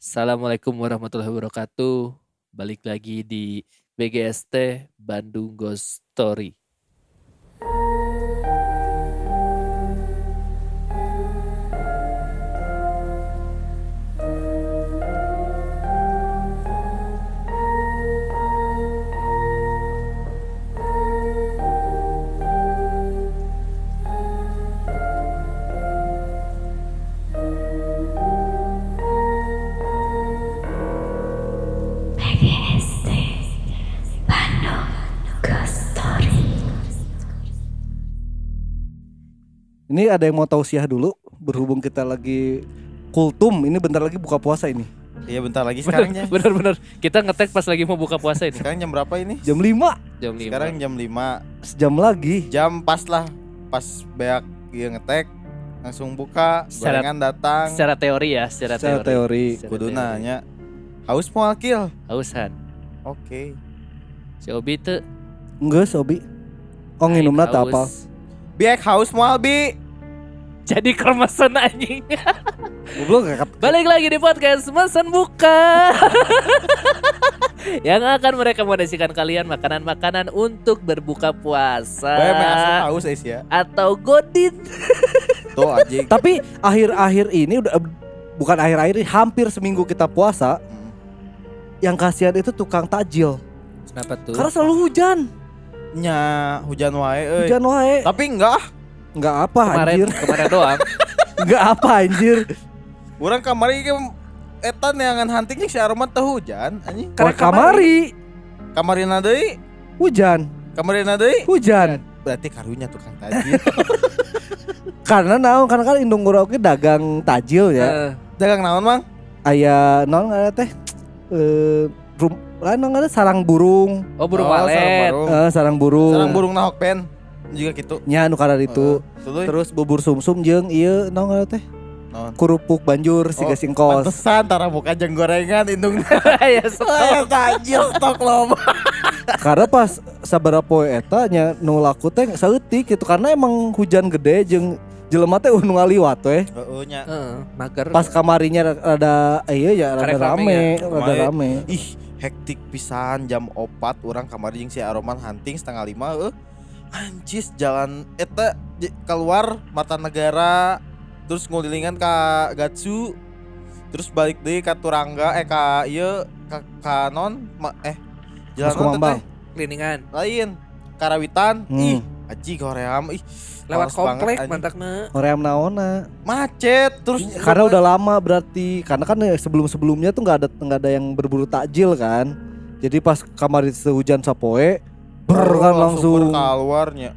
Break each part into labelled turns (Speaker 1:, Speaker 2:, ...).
Speaker 1: Assalamualaikum warahmatullahi wabarakatuh. Balik lagi di BGST Bandung Ghost Story.
Speaker 2: Ada yang mau tausiah dulu berhubung kita lagi kultum ini bentar lagi buka puasa ini.
Speaker 3: Iya bentar lagi sekarang ya.
Speaker 1: Bener-bener kita ngetek pas lagi mau buka puasa ini.
Speaker 3: Sekarang jam berapa ini?
Speaker 2: Jam 5
Speaker 1: Jam 5.
Speaker 3: Sekarang jam 5
Speaker 2: sejam lagi.
Speaker 3: Jam pas lah Pas beak dia ngetek Langsung buka
Speaker 1: Secara-
Speaker 3: Barengan datang
Speaker 1: secara teori ya, secara,
Speaker 2: Secara teori.
Speaker 1: Secara
Speaker 3: Kudu
Speaker 1: teori.
Speaker 3: nanya Haus mau akil
Speaker 1: Hausan.
Speaker 3: Oke
Speaker 1: Si Obi tuh
Speaker 2: Enggak, Sobi. Oh,
Speaker 1: aing
Speaker 2: nginumna tak apa.
Speaker 1: haus.
Speaker 3: Biak haus mau albi
Speaker 1: Jadi kermesan anjing.
Speaker 2: Goblok gak
Speaker 1: Balik lagi di podcast Mesen Buka Yang akan merekomendasikan kalian makanan-makanan untuk berbuka puasa
Speaker 3: haus ya
Speaker 1: Atau godin
Speaker 3: Tuh aja
Speaker 2: Tapi akhir-akhir ini udah bukan akhir-akhir ini hampir seminggu kita puasa.
Speaker 3: Hmm.
Speaker 2: Yang kasihan itu tukang takjil.
Speaker 1: Kenapa tuh?
Speaker 2: Karena selalu hujan.
Speaker 3: Nya hujan wae euy.
Speaker 2: Hujan wae.
Speaker 3: Tapi enggak ah.
Speaker 2: Enggak apa
Speaker 1: kemarin
Speaker 2: anjir.
Speaker 1: kemarin doang
Speaker 2: Enggak apa anjir.
Speaker 3: Orang kamari ke Etan yang huntingnya si Arman teh hujan anjing.
Speaker 2: Wah, kamari
Speaker 3: Kamarina deui
Speaker 2: hujan.
Speaker 3: Kamarina deui
Speaker 2: Hujan.
Speaker 3: Berarti karunya tukang tajil
Speaker 2: Karena naon karena kan indung gurau ge dagang tajil ya.
Speaker 1: Eh,
Speaker 3: Dagang naon mang?
Speaker 2: Aya naon ngaranna teh? Eh rum, lain naon ngaranna sarang burung.
Speaker 1: Oh burung
Speaker 3: Oh, sarang
Speaker 1: walet
Speaker 3: burung.
Speaker 2: Eh, sarang burung.
Speaker 3: Sarang burung nahok pen juga gitu.
Speaker 2: Nya anu karena itu.
Speaker 3: Tuluy.
Speaker 2: Terus bubur sumsum jeung ieu naon teh?
Speaker 3: Naon?
Speaker 2: Kerupuk banjur siga
Speaker 3: Oh,
Speaker 2: singkos.
Speaker 3: Pantesan tara buka jeng gorengan indung.
Speaker 1: ya stok.
Speaker 3: Saya tajil stok loba.
Speaker 2: karena pas sabaraha poe eta nya nu laku teh saeutik gitu karena emang hujan gede jeung jelema teh nu ngaliwat we.
Speaker 3: Heeh nya.
Speaker 1: Heeh, mager.
Speaker 2: Pas kamarinya rada iya ya rada
Speaker 1: rame
Speaker 2: rame,
Speaker 3: ya.
Speaker 2: rada
Speaker 3: Kemarin.
Speaker 2: rame.
Speaker 3: Ih, hektik pisan jam 4 orang kamari jeung si Aroman hunting setengah lima eh anjis jalan eta j- keluar mata negara terus ngulilingan ka Gatsu terus balik deui ka Turangga eh ka ieu ka, ka non ma, eh
Speaker 2: Mas
Speaker 3: jalan
Speaker 2: Kumambang.
Speaker 1: Kliningan
Speaker 3: lain Karawitan
Speaker 2: Hmm.
Speaker 3: ih aji koream ih
Speaker 1: lewat komplek mantakna.
Speaker 2: Hoream naona.
Speaker 3: macet terus
Speaker 2: Karena udah lama berarti karena kan sebelum-sebelumnya tuh nggak ada nggak ada yang berburu takjil kan. Jadi pas kamari sehujan sapoe ber kan langsung.
Speaker 3: keluarnya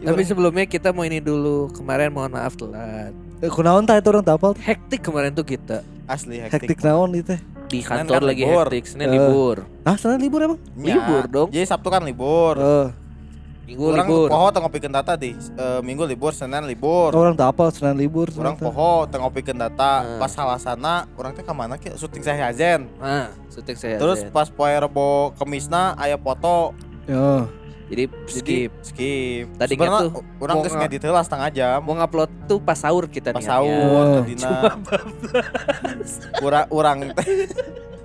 Speaker 1: Tapi sebelumnya kita mau ini dulu. Kemarin mohon maaf telat.
Speaker 2: Eh, kunaon tah itu orang tapal
Speaker 1: Hektik kemarin tuh kita
Speaker 3: asli hektik,
Speaker 2: hektik naon itu teh.
Speaker 1: di
Speaker 3: Senin
Speaker 1: kantor
Speaker 3: kan
Speaker 1: lagi
Speaker 3: libur.
Speaker 1: hektik. Senin
Speaker 2: Eh.
Speaker 1: libur.
Speaker 2: Ah, sana libur emang?
Speaker 3: Nya.
Speaker 1: Libur dong.
Speaker 3: jadi Sabtu kan libur
Speaker 2: Eh,
Speaker 1: Minggu
Speaker 3: orang
Speaker 1: libur.
Speaker 3: poho tengah ngopikeun data di eh, minggu libur senin libur
Speaker 2: orang tapal Senin libur.
Speaker 3: orang poho tengah ngopikeun data
Speaker 1: Hmm.
Speaker 3: pas salasana orang teh ke mana ki syuting saya Hazen
Speaker 1: Ah, syuting saya.
Speaker 3: terus pas poe rebo kemisna aya foto
Speaker 2: Ya.
Speaker 1: Jadi skip.
Speaker 3: skip.
Speaker 1: Tadinya
Speaker 3: Sebenarnya
Speaker 1: tuh?
Speaker 3: orang geus
Speaker 1: nge-
Speaker 3: ngedit heula setengah jam.
Speaker 1: Mau ngupload tuh pas sahur kita
Speaker 3: pas sahur
Speaker 2: Ya.
Speaker 3: tadina urang urang teh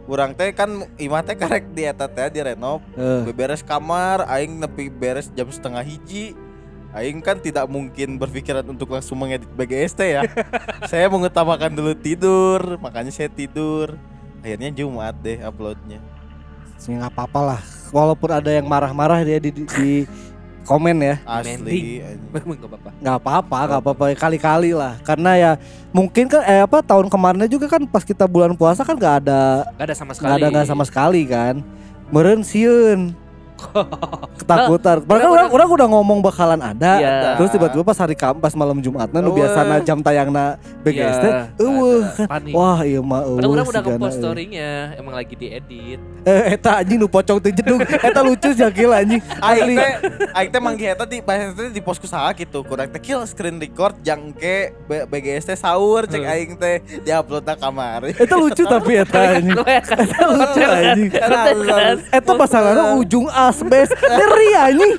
Speaker 3: urang teh kan imah teh karek di eta teh di renov.
Speaker 2: Eh,
Speaker 3: beberes kamar aing nepi beres jam setengah hiji. Aing kan tidak mungkin berpikiran untuk langsung mengedit BGST ya. Saya mengutamakan dulu tidur Makanya saya tidur. Akhirnya Jumat deh uploadnya.
Speaker 2: ya nggak apa-apa lah. Walaupun ada yang marah-marah dia di, di, di komen ya.
Speaker 3: Asli
Speaker 1: gak apa-apa.
Speaker 2: nggak apa-apa nggak apa-apa kali-kali lah karena ya mungkin kan eh apa tahun kemarinnya juga kan pas kita bulan puasa kan nggak ada
Speaker 1: Gak ada sama sekali.
Speaker 2: nggak ada nggak sama sekali kan meren sieun ketakutan. Padahal orang, orang udah ngomong bakalan ada.
Speaker 1: Iya.
Speaker 2: terus tiba-tiba pas hari kam pas malam jumatnya nu
Speaker 3: Eueuh.
Speaker 2: biasana jam tayangna BGST
Speaker 1: Iya,
Speaker 2: eueuh
Speaker 1: ada.
Speaker 2: kan. wah iya mah
Speaker 1: Padahal
Speaker 2: eueuh
Speaker 1: orang udah nge-post
Speaker 2: eueuh.
Speaker 1: story-nya, emang lagi diedit.
Speaker 2: eh eta anjing nu pocong teh jedug. Eta lucu sih gila anjing.
Speaker 3: Aing teh Aing teh manggih eta di pas eta di posku saha gitu. Kurang teh kill screen record jangke BGST sahur cek aing teh diupload na kamar
Speaker 2: eta lucu tapi eta anjing. Eta lucu anjing.
Speaker 1: Kan?
Speaker 2: Eta pasangannya ujung asbes Ngeri anjing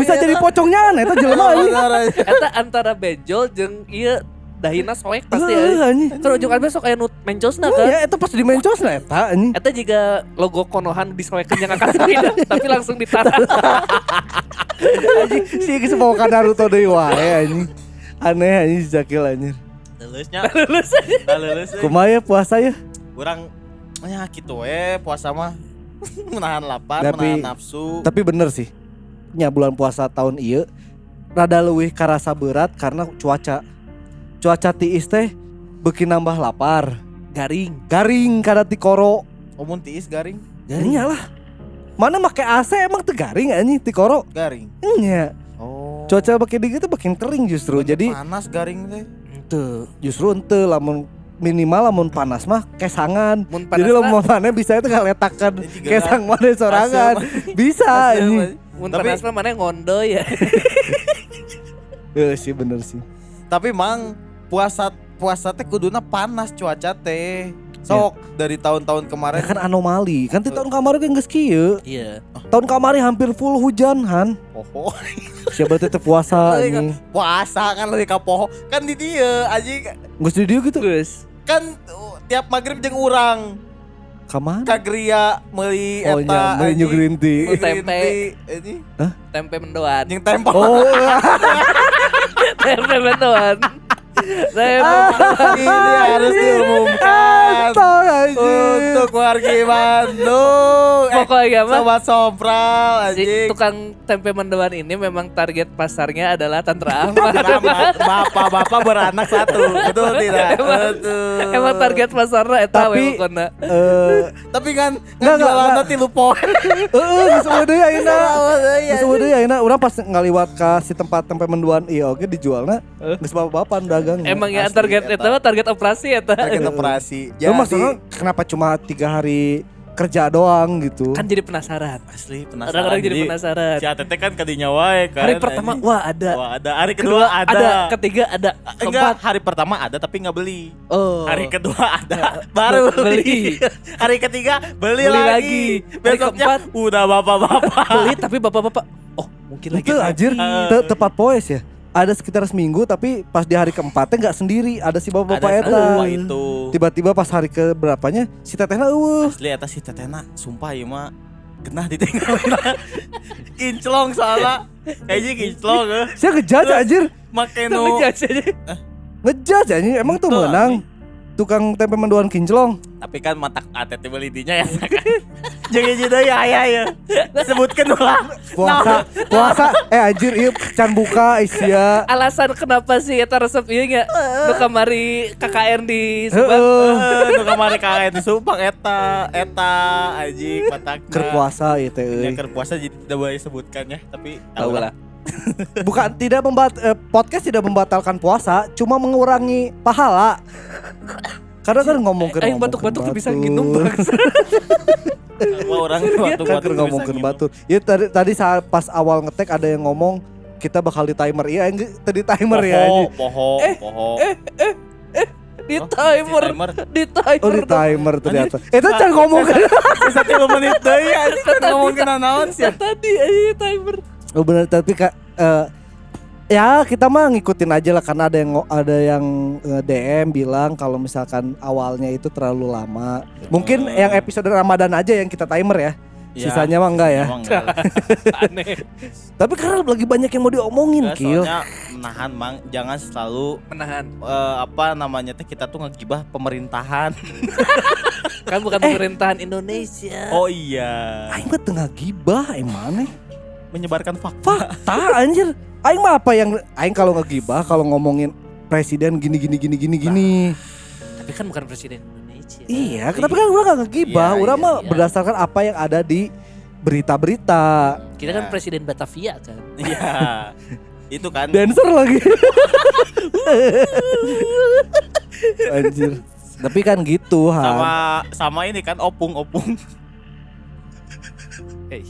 Speaker 2: Bisa jadi pocongnya Eta jelema anjing
Speaker 1: Eta antara benjol jeung iya dahina soek pasti ya. Terus ujung besok kayak nut mencosna kan.
Speaker 2: Ya eta pas di mencos nah eta anjing.
Speaker 1: Eta juga logo konohan disoekeun yang akan tapi langsung ditaruh.
Speaker 2: Anjing si geus bawa Naruto deui wae anjing. Aneh anjing si Jakil anjing.
Speaker 3: Lulusnya.
Speaker 1: Lulus
Speaker 3: Nah, lulus. eh.
Speaker 2: Kumaha ya puasa ya?
Speaker 3: Urang ya gitu we puasa mah menahan lapar,
Speaker 2: Tapi-
Speaker 3: menahan nafsu.
Speaker 2: Tapi bener sih. Nya bulan puasa tahun ieu rada leuwih karasa berat karena cuaca. Cuaca tiis teh beuki nambah lapar.
Speaker 1: garing.
Speaker 2: Garing kada ti koro.
Speaker 3: Omun tiis garing,
Speaker 2: Nya lah. Mana make AC emang teu garing anjing ti koro?
Speaker 3: garing.
Speaker 2: Nya.
Speaker 3: Oh.
Speaker 2: Cuaca makin dingin tuh makin kering justru. Jadi
Speaker 3: panas garing teh.
Speaker 2: Tuh, justru ente lamun minimal lamun panas mah kesangan.
Speaker 1: Mun
Speaker 2: Jadi
Speaker 1: panas
Speaker 2: lamun mana bisa itu ngaletakan
Speaker 3: Ya juga
Speaker 2: kesang mana sorangan. Bisa ini.
Speaker 1: mun
Speaker 3: Tapi-
Speaker 1: panas mah mana ngondo ya.
Speaker 2: Iya sih bener sih.
Speaker 3: Tapi mang puasa puasa teh kuduna panas cuaca teh. Sok dari tahun-tahun
Speaker 2: Ya
Speaker 3: kemarin
Speaker 2: kan anomali. Kan di tahun kemarin kan geus kieu.
Speaker 1: Iya.
Speaker 2: Tahun kemarin hampir full hujan Han.
Speaker 3: poho
Speaker 2: Siapa teh teu puasa
Speaker 3: Iya,
Speaker 2: ini.
Speaker 3: puasa kan lebih ka poho kan di dia aji
Speaker 2: Geus di dieu gitu.
Speaker 1: Terus
Speaker 3: kan uh, tiap maghrib jeung urang
Speaker 2: Ka mana?
Speaker 3: ka geria meuli
Speaker 2: Oh
Speaker 3: eta
Speaker 2: new
Speaker 3: anjing.
Speaker 2: green tea.
Speaker 1: Tempe.
Speaker 3: anjing.
Speaker 1: tempe mendoan.
Speaker 3: jeung tempo
Speaker 2: Oh,
Speaker 1: tempe mendoan. Tempe
Speaker 3: ini harus diumumkan. Untuk warga Bandung. Eh,
Speaker 1: Pokoknya mah
Speaker 3: sobat sobral
Speaker 1: si
Speaker 3: anjing.
Speaker 1: tukang tempe mendoan ini memang target pasarnya adalah Tantra Ahmad.
Speaker 3: Bapak-bapak beranak satu. Betul tidak?
Speaker 1: Emang-
Speaker 3: betul.
Speaker 1: Emang target pasarnya eta
Speaker 2: Tapi-. Eh,
Speaker 3: tapi kan
Speaker 2: Nggak,
Speaker 3: nggak
Speaker 2: nggak,
Speaker 3: jualan
Speaker 2: nggak.
Speaker 3: nanti lu poin
Speaker 2: Heeh, geus deui ayeuna.
Speaker 3: iya.
Speaker 2: Geus deui ayeuna urang pas ngaliwat ka si tempat tempe menduan ieu oge dijualna. Geus bapak-bapak dagang.
Speaker 1: Emang ya target
Speaker 3: eta.
Speaker 1: mah target operasi eta.
Speaker 3: target operasi
Speaker 2: Lu maksudnya kenapa cuma tiga hari kerja doang gitu?
Speaker 1: Kan jadi penasaran.
Speaker 3: asli penasaran
Speaker 1: Orang-orang jadi penasaran.
Speaker 3: si ATT kan kadinya wae kan
Speaker 1: Hari pertama
Speaker 3: anjing.
Speaker 1: wah ada.
Speaker 3: Wah, ada hari kedua, ada,
Speaker 1: ketiga ada,
Speaker 3: enggak
Speaker 1: keempat
Speaker 3: hari pertama ada tapi nggak beli
Speaker 1: oh.
Speaker 3: hari kedua ada baru
Speaker 1: beli.
Speaker 3: beli hari ketiga beli,
Speaker 1: Beli
Speaker 3: lagi.
Speaker 1: lagi. Hari
Speaker 3: besoknya
Speaker 1: keempat.
Speaker 3: udah bapak-bapak
Speaker 1: beli tapi bapak-bapak oh mungkin lagi
Speaker 2: Itu anjir
Speaker 3: Eh.
Speaker 2: te- tepat poes ya. Ada sekitar seminggu tapi pas di hari keempatnya nggak sendiri, ada si bapak-bapak eta.
Speaker 3: itu
Speaker 2: Tiba-tiba pas hari ke berapanya si tetehna eueuh.
Speaker 3: asli eta si tetena sumpah ya mah genah ditinggalin kinclong soalnya kayaknya kinclong eh.
Speaker 2: Saya ngejudge anjir,
Speaker 3: make
Speaker 1: Tapi
Speaker 3: nu
Speaker 1: judge aja.
Speaker 2: ngejudge anjir. Emang tuh menang. Tukang tempe menduan kinclong.
Speaker 3: tapi kan matak ATT beli dinya ya kan jadi jadi ya ya ya sebutkan ulang
Speaker 2: Puasa, puasa. Eh anjir, iya can buka Asia.
Speaker 1: Alasan kenapa sih eta resep ieu nya? Nu kamari KKN di Subang.
Speaker 2: Heeh.
Speaker 3: Eh, nu kamari kaen di Subang eta eta anjing matakna
Speaker 2: Keur puasa ieu teh
Speaker 3: Ya,
Speaker 2: euy.
Speaker 3: keur puasa jadi tidak boleh sebutkan ya tapi
Speaker 1: Tahu lah.
Speaker 2: Bukan tidak membat eh, podcast tidak membatalkan puasa, cuma mengurangi pahala. Karena kan ngomong ke
Speaker 1: Aing batuk-batuk tuh bisa nginum bangsa.
Speaker 3: Semua orang
Speaker 2: Kan keur ngomong ke batur. Ya tadi tadi saat pas awal ngetek ada yang ngomong kita bakal di timer. Iya, enggak tadi timer ya. anjing.
Speaker 3: poho
Speaker 1: Eh,
Speaker 3: poho
Speaker 1: Di
Speaker 3: Oh,
Speaker 1: timer.
Speaker 3: timer.
Speaker 1: Di timer.
Speaker 2: Oh di timer ternyata. Itu can ngomong ke.
Speaker 3: satu menit deh ya ngomong kena naon sih
Speaker 1: tadi aja timer.
Speaker 2: Oh benar tapi kak eh, ya kita mah ngikutin aja lah karena ada yang ada yang eh, DM bilang kalau misalkan awalnya itu terlalu lama. Mungkin yang episode Ramadan aja yang kita timer ya.
Speaker 3: Ya,
Speaker 2: Sisanya mah enggak ya.
Speaker 3: emang enggak.
Speaker 1: Aneh.
Speaker 2: Tapi karena lagi banyak yang mau diomongin,
Speaker 3: Enggak,
Speaker 2: Kil.
Speaker 3: soalnya menahan mang jangan selalu
Speaker 1: Menahan.
Speaker 3: eh, apa namanya teh kita tuh ngegibah pemerintahan
Speaker 1: Kan bukan pemerintahan Indonesia.
Speaker 3: oh iya
Speaker 2: Aing mah tengah gibah emang nih.
Speaker 3: Menyebarkan fakta
Speaker 2: Fakta anjir. Aing mah apa yang aing kalau ngegibah kalau ngomongin presiden gini gini gini gini gini.
Speaker 1: Tapi kan bukan presiden Indonesia.
Speaker 2: Iya, tapi kan gua gak ngegibah,
Speaker 3: Iya,
Speaker 2: urang
Speaker 3: iya,
Speaker 2: mah
Speaker 1: iya.
Speaker 2: berdasarkan apa yang ada di berita-berita.
Speaker 1: Kita kan
Speaker 3: Ya.
Speaker 1: presiden Batavia kan.
Speaker 3: iya itu kan
Speaker 2: Dancer lagi. Anjir. Tapi kan gitu, Han.
Speaker 3: sama sama ini kan opung opung
Speaker 1: Hey.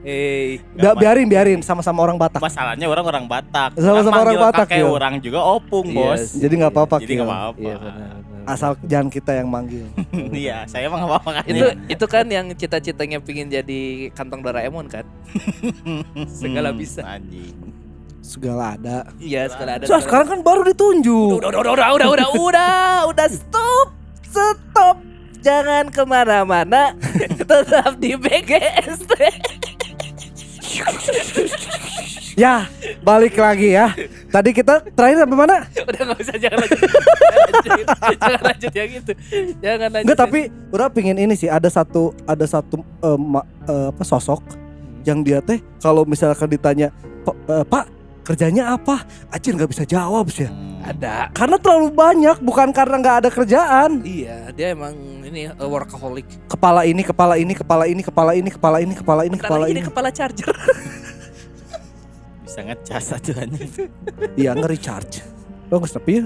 Speaker 1: Eh,
Speaker 2: Bi biarin biarin sama-sama orang Batak.
Speaker 3: Masalahnya orang orang Batak.
Speaker 2: Sama-sama orang Batak ya.
Speaker 3: orang juga opung,
Speaker 1: yes.
Speaker 3: Bos.
Speaker 2: Jadi nggak apa-apa.
Speaker 3: Jadi nggak apa-apa.
Speaker 1: Iya,
Speaker 2: Asal jangan kita yang manggil.
Speaker 3: Iya, saya emang nggak apa-apa kan.
Speaker 1: Itu ya. itu kan yang cita-citanya pingin jadi kantong darah Doraemon kan. Segala hmm, bisa.
Speaker 3: Anjing
Speaker 2: segala ada.
Speaker 1: Iya, segala ada.
Speaker 2: So, segala sekarang kan baru ditunjuk.
Speaker 1: Udah, udah, udah, udah, udah, udah, udah, udah, stop, stop. Jangan ke mana-mana, tetap di BGST.
Speaker 2: Ya, balik lagi ya. Tadi kita terakhir sampai mana?
Speaker 1: udah nggak usah jangan lanjut jangan lanjut, jangan lanjut yang itu jangan lanjut
Speaker 2: Enggak, tapi udah pingin ini sih ada satu ada satu eh, ma- eh, apa sosok yang dia teh kalau misalkan ditanya "Pak, eh, Pak kerjanya apa? Acil nggak bisa jawab sih. ya.
Speaker 1: ada
Speaker 2: Karena terlalu banyak, bukan karena nggak ada kerjaan.
Speaker 1: iya dia emang ini uh, workaholic
Speaker 2: Kepala ini, kepala ini, kepala ini, kepala ini, kepala ini, kepala ini,
Speaker 1: kepala
Speaker 2: kepala
Speaker 1: ini
Speaker 2: ini.
Speaker 1: kepala charger
Speaker 3: Bisa ngecas aja
Speaker 2: Iya nge-recharge. Oh nggak stop ya?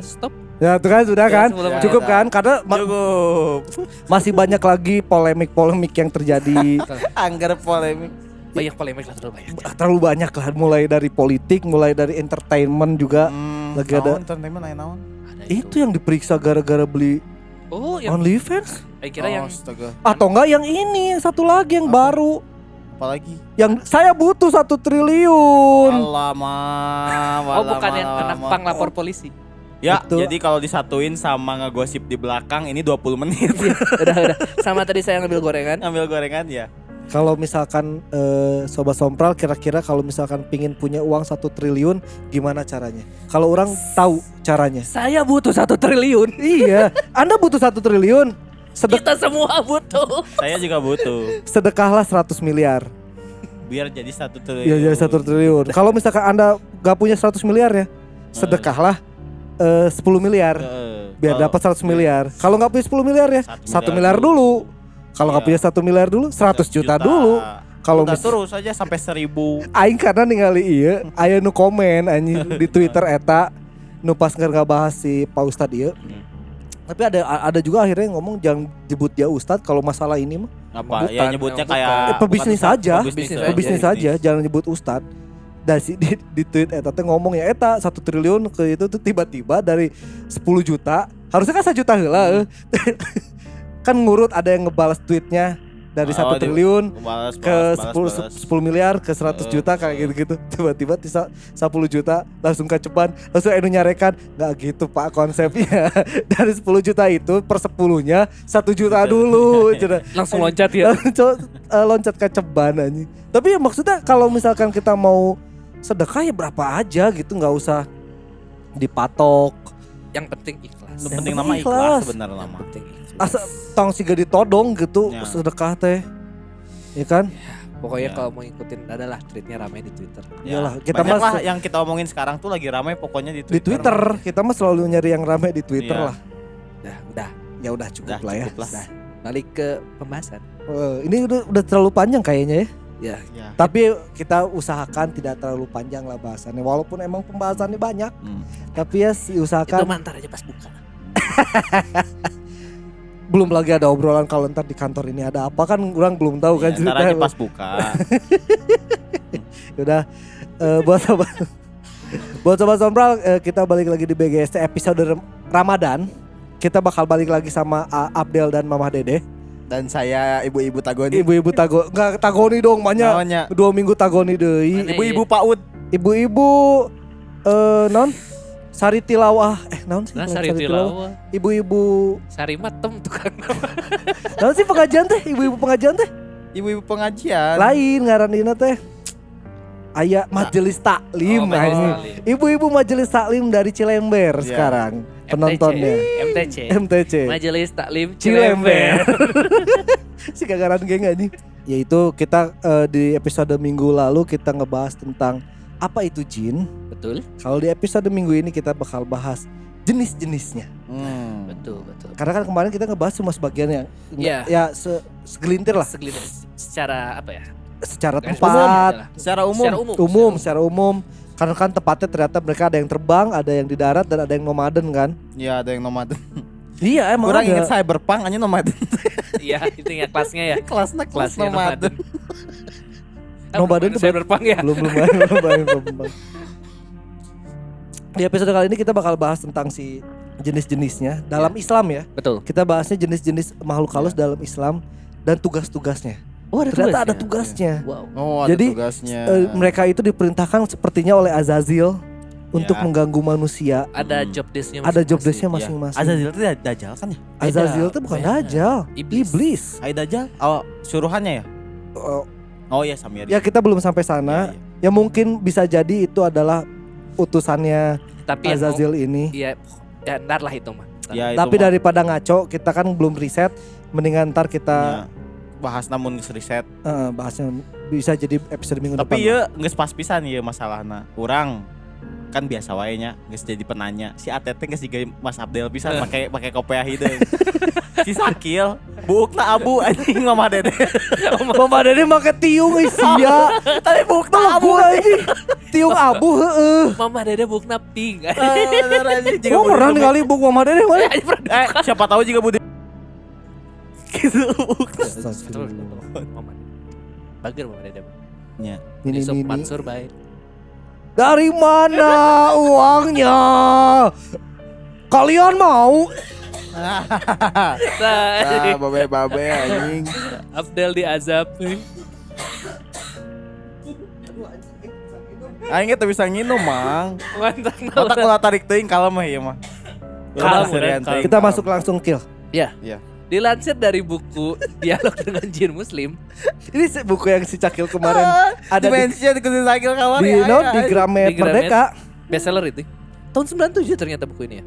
Speaker 1: stop
Speaker 2: Ya tuh kan sudah
Speaker 1: Ya,
Speaker 2: kan?
Speaker 1: sebelum
Speaker 2: Cukup
Speaker 3: kita-
Speaker 2: kan? Karena ma-
Speaker 3: Cukup.
Speaker 2: masih banyak lagi polemik-polemik yang terjadi.
Speaker 3: Anggar polemik.
Speaker 1: Banyak polemik lah terlalu banyak
Speaker 2: terlalu banyak lah mulai dari politik, mulai dari entertainment juga.
Speaker 3: Hmm,
Speaker 2: Lagi ada-
Speaker 3: naon, entertainment aya naon?
Speaker 1: ada
Speaker 2: Itu yang diperiksa gara-gara beli
Speaker 1: oh yang
Speaker 2: OnlyFans
Speaker 1: saya kira yang
Speaker 3: Astaga.
Speaker 2: atau enggak yang ini satu lagi yang
Speaker 3: Apa?
Speaker 2: baru
Speaker 3: Apalagi?
Speaker 2: yang saya butuh satu triliun.
Speaker 3: Lama.
Speaker 1: oh bukan yang anak pang lapor polisi
Speaker 3: Ya,
Speaker 2: Betul.
Speaker 3: jadi kalau disatuin sama ngegosip di belakang ini 20 menit.
Speaker 1: udah udah sama tadi saya ngambil gorengan
Speaker 3: Ngambil gorengan ya.
Speaker 2: Kalau misalkan eh, sobat sompral kira-kira kalau misalkan pingin punya uang satu triliun gimana caranya? Kalau orang tahu caranya.
Speaker 1: saya butuh satu triliun
Speaker 2: iya, Anda butuh satu triliun. Sedek
Speaker 1: kita semua butuh
Speaker 3: Saya juga butuh.
Speaker 2: sedekahlah 100 miliar.
Speaker 3: Biar jadi satu triliun.
Speaker 2: Iya jadi satu triliun. Kalau misalkan Anda gak punya 100 miliar ya, sedekahlah eh, 10 miliar
Speaker 3: Heeh.
Speaker 2: biar dapat 100 miliar. Kalau nggak punya 10 miliar ya,
Speaker 3: Satu
Speaker 2: 1
Speaker 3: miliar
Speaker 2: miliar dulu. Kalau nggak
Speaker 3: Iya.
Speaker 2: punya 1 miliar dulu, 100 juta, dulu. Kalau mis-
Speaker 3: terus aja sampai 1000.
Speaker 2: Aing karena ningali iya, aya nu komen anjing di Twitter eta nu pas nggak bahas si Pak Ustad iya.
Speaker 3: Hmm.
Speaker 2: Tapi ada ada juga akhirnya yang ngomong jangan jebut dia Ustad kalau masalah ini mah.
Speaker 3: Apa?
Speaker 1: Bukan,
Speaker 3: ya nyebutnya
Speaker 1: bukan.
Speaker 3: kayak
Speaker 2: Eh, pebisnis
Speaker 3: bukan
Speaker 2: aja.
Speaker 3: Pebisnis,
Speaker 1: Pebisnis
Speaker 3: aja.
Speaker 2: Bisnis aja, jangan nyebut Ustad. Dan si di, di tweet eta teh ngomong ya eta satu triliun ke itu tuh tiba-tiba dari 10 juta harusnya kan 1 juta heula eh. kan ngurut ada yang ngebalas tweetnya dari
Speaker 3: Oh,
Speaker 2: satu
Speaker 3: di-
Speaker 2: triliun
Speaker 3: Balas,
Speaker 2: ke
Speaker 3: balas,
Speaker 2: 10
Speaker 3: balas, balas.
Speaker 2: 10 miliar ke 100
Speaker 3: Eh,
Speaker 2: juta kayak gitu-gitu tiba-tiba bisa 10 juta langsung keceban langsung Enu nyarekan nggak gitu Pak konsepnya dari 10 juta itu per 10 nya 1 juta dulu Cina.
Speaker 1: langsung loncat ya
Speaker 2: Langsung, eh, loncat ke ceban anjing. tapi ya maksudnya kalau misalkan kita mau sedekah ya berapa aja gitu nggak usah dipatok
Speaker 1: yang penting ikhlas
Speaker 3: Yang
Speaker 2: Yang
Speaker 3: penting nama
Speaker 2: ikhlas.
Speaker 3: ikhlas sebenarnya
Speaker 1: yang
Speaker 3: nama.
Speaker 1: penting ikhlas
Speaker 2: asa tong siga ditodong gitu
Speaker 3: Ya.
Speaker 2: sedekah teh ya kan
Speaker 1: pokoknya
Speaker 3: Ya.
Speaker 1: kalau mau ngikutin adalah tweetnya ramai di twitter
Speaker 2: Iyalah,
Speaker 3: kita
Speaker 2: kita mah
Speaker 3: yang kita omongin sekarang tuh lagi ramai pokoknya di
Speaker 2: di
Speaker 3: Twitter.
Speaker 2: Twitter kita mah selalu nyari yang rame di Twitter
Speaker 3: Iya.
Speaker 2: lah
Speaker 1: udah udah
Speaker 2: ya udah cukup
Speaker 3: Udah
Speaker 2: lah ya
Speaker 3: cukup lah.
Speaker 1: Udah. balik ke pembahasan
Speaker 2: Eh, ini udah, udah terlalu panjang kayaknya ya
Speaker 1: ya
Speaker 3: Ya.
Speaker 2: tapi kita usahakan tidak terlalu panjang lah bahasannya walaupun emang pembahasannya banyak
Speaker 3: Hmm.
Speaker 2: tapi ya
Speaker 1: itu
Speaker 2: usahakan
Speaker 1: mantar aja pas buka
Speaker 2: belum lagi ada obrolan kalau ntar di kantor ini ada apa kan orang belum tahu kan
Speaker 3: Ya, ntar aja pas buka.
Speaker 2: udah eh, buat sobat buat sobat sombral eh, kita balik lagi di BGST episode Ram- Ramadan. Kita bakal balik lagi sama A- Abdel dan Mamah Dede.
Speaker 3: Dan saya ibu-ibu tagoni.
Speaker 2: ibu-ibu tago nggak tagoni dong banyak. Dua minggu tagoni deui
Speaker 1: Mana
Speaker 3: ibu-ibu PAUD.
Speaker 2: ibu-ibu eh non sari tilawah. Eh naon sih?
Speaker 1: Nah sari tilawah.
Speaker 2: Ibu-ibu.
Speaker 1: Sari matem tukang
Speaker 2: naon sih pengajian teh? Ibu-ibu pengajian teh?
Speaker 3: Ibu-ibu pengajian.
Speaker 2: lain ngaranina teh. Aya majelis taklim
Speaker 1: Oh,
Speaker 2: nah ini ibu-ibu majelis taklim dari Cilember
Speaker 3: Iya.
Speaker 2: sekarang penontonnya.
Speaker 1: MTC
Speaker 2: MTC
Speaker 1: Majelis Taklim
Speaker 2: Cilember. Si gagaran geng nih yaitu kita eh, di episode minggu lalu kita ngebahas tentang apa itu jin
Speaker 1: betul
Speaker 2: kalau di episode minggu ini kita bakal bahas jenis-jenisnya
Speaker 3: Hmm.
Speaker 1: betul betul
Speaker 2: Karena kan kemarin kita ngebahas cuma sebagian yang
Speaker 1: Iya.
Speaker 2: ya se- segelintir lah
Speaker 1: segelintir secara apa ya
Speaker 2: secara tempat,
Speaker 1: adalah
Speaker 3: Secara umum.
Speaker 1: secara umum
Speaker 2: umum, secara umum. Karena kan tepatnya ternyata mereka ada yang terbang, ada yang di darat dan ada yang nomaden kan.
Speaker 3: Ya ada yang nomaden.
Speaker 2: Iya emang
Speaker 3: Kurang
Speaker 2: ada.
Speaker 3: inget cyberpunk aja nomaden.
Speaker 1: iya itu ya kelasnya ya
Speaker 3: Kelasnya kelas nomaden.
Speaker 2: Nomaden
Speaker 1: bukan
Speaker 2: tuh
Speaker 1: cyberpunk ya
Speaker 2: belum belum main, belum main, belum main. Di episode kali ini kita bakal bahas tentang si jenis-jenisnya dalam Islam ya.
Speaker 1: betul
Speaker 2: Kita bahasnya jenis-jenis makhluk halus dalam Islam dan tugas-tugasnya.
Speaker 1: Oh, ada
Speaker 2: Ternyata
Speaker 1: tugasnya.
Speaker 2: ada tugasnya.
Speaker 1: Wow.
Speaker 3: Oh, ada
Speaker 2: Jadi,
Speaker 3: tugasnya.
Speaker 2: Eh, mereka itu diperintahkan sepertinya oleh Azazil untuk
Speaker 3: Ya.
Speaker 2: mengganggu manusia.
Speaker 1: Ada
Speaker 3: Hmm.
Speaker 1: job desk-nya
Speaker 2: Ada job
Speaker 1: masing-masing.
Speaker 2: desk-nya
Speaker 3: Iya.
Speaker 2: masing-masing.
Speaker 3: Azazil itu da- dajal kan ya?
Speaker 2: Azazil itu bukan dajal,
Speaker 1: Iblis.
Speaker 2: iblis.
Speaker 3: Hai dajal. Oh, suruhannya ya?
Speaker 2: Oh,
Speaker 3: Oh iya Samir.
Speaker 2: ya kita belum sampai sana.
Speaker 3: Iya, iya.
Speaker 2: Ya mungkin bisa jadi itu adalah utusannya
Speaker 1: Tapi mau-
Speaker 2: Azazil ini.
Speaker 1: Iya, ya ntar lah itu mah.
Speaker 3: Ya, itu
Speaker 2: Tapi
Speaker 3: mah-
Speaker 2: daripada ngaco, kita kan belum riset. Mendingan ntar kita
Speaker 3: Ya, bahas namun geus riset.
Speaker 2: eh, bahasnya bisa jadi episode minggu
Speaker 3: Tapi
Speaker 2: depan.
Speaker 3: ya geus pas pisan ya masalahna. Urang kan biasa wae nya geus jadi penanya. Si ATT geus juga Mas Abdel pisan pakai pakai kopiah hideung. si Sakil buukna abu anjing Mama Dede.
Speaker 2: Mama Dede make tiung eh, sia.
Speaker 3: Tapi buukna
Speaker 2: Abu anjing. Tiung abu heeh.
Speaker 1: Mama Dede bukna pink.
Speaker 3: Bener anjing
Speaker 2: Oh, pernah ningali buk Mama Dede mana?
Speaker 3: Eh, siapa tahu juga Budi gitu.
Speaker 1: Mama. Bager Mama Dede.
Speaker 3: Ya.
Speaker 2: Ini ini.
Speaker 1: Baik.
Speaker 2: Dari mana uangnya? Kalian mau?
Speaker 1: Nah,
Speaker 3: Ah, babe babe anjing.
Speaker 1: Abdel diazab.
Speaker 3: Aing teh bisa nginum, Mang. Otak ulah tarik teuing kalem mah ieu mah.
Speaker 1: Kalem,
Speaker 2: Kita masuk langsung kill.
Speaker 1: Ya.
Speaker 3: Iya.
Speaker 1: Dilansir dari buku Dialog dengan Jin Muslim,
Speaker 2: Ini buku yang si Cakil kemarin ada di,
Speaker 3: dimensi di kunci sakil kamar
Speaker 2: di,
Speaker 3: ya,
Speaker 2: no,
Speaker 3: ya,
Speaker 2: di
Speaker 3: ya.
Speaker 2: Gramet
Speaker 1: Di Gramet.
Speaker 2: Merdeka.
Speaker 1: bestseller itu. Tahun 97 ternyata buku ini ya.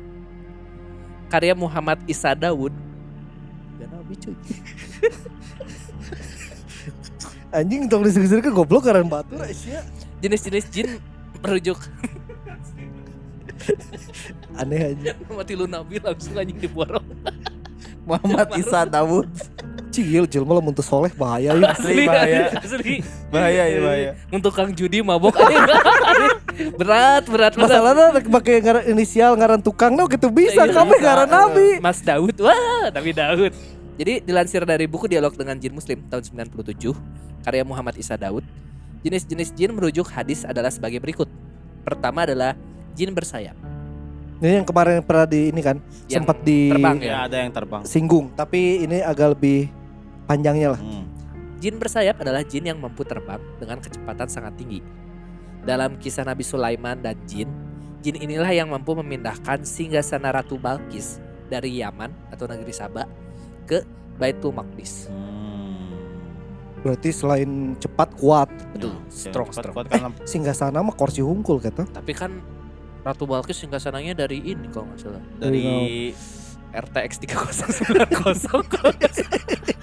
Speaker 1: Karya Muhammad Isa. Gak nabi cuy.
Speaker 2: Anjing tong disegir ke goblok karena batu.
Speaker 1: Jenis-jenis jin merujuk
Speaker 2: Aneh aja.
Speaker 1: mati lu nabi langsung anjing diborong.
Speaker 3: Muhammad Isa Dawud.
Speaker 2: Cil, Cil malah muntah soleh bahaya ya.
Speaker 3: Asli bahaya.
Speaker 1: Asli.
Speaker 3: Bahaya ya bahaya.
Speaker 1: Untuk Kang Judi mabok anjing. berat, berat, berat.
Speaker 2: Masalahnya pakai ngaran inisial ngaran tukang no gitu bisa
Speaker 1: Iya,
Speaker 2: kami ngaran nabi.
Speaker 1: Mas Daud, wah Nabi Daud. Jadi dilansir dari buku Dialog dengan Jin Muslim tahun 97, karya Muhammad Isa Daud, jenis-jenis jin merujuk hadis adalah sebagai berikut. Pertama adalah jin bersayap.
Speaker 2: Ini yang kemarin pernah di ini kan
Speaker 1: Yang
Speaker 2: sempat di
Speaker 1: terbang
Speaker 3: Ya ada yang terbang.
Speaker 2: singgung, tapi ini agak lebih panjangnya lah.
Speaker 3: Hmm.
Speaker 1: Jin bersayap adalah jin yang mampu terbang dengan kecepatan sangat tinggi. Dalam kisah Nabi Sulaiman dan jin, jin inilah yang mampu memindahkan singgasana Ratu Balkis dari Yaman atau negeri Sabah ke Baitul Maqdis.
Speaker 3: Hmm.
Speaker 2: Berarti selain cepat kuat,
Speaker 1: Betul,
Speaker 3: Ya,
Speaker 1: strong,
Speaker 3: cepat-
Speaker 1: strong.
Speaker 3: kuat kan
Speaker 2: singgah sana mah kursi hungkul kata.
Speaker 1: Tapi kan Ratu Balkis singgasananya dari ini kalau nggak salah.
Speaker 3: dari
Speaker 1: RTX 3090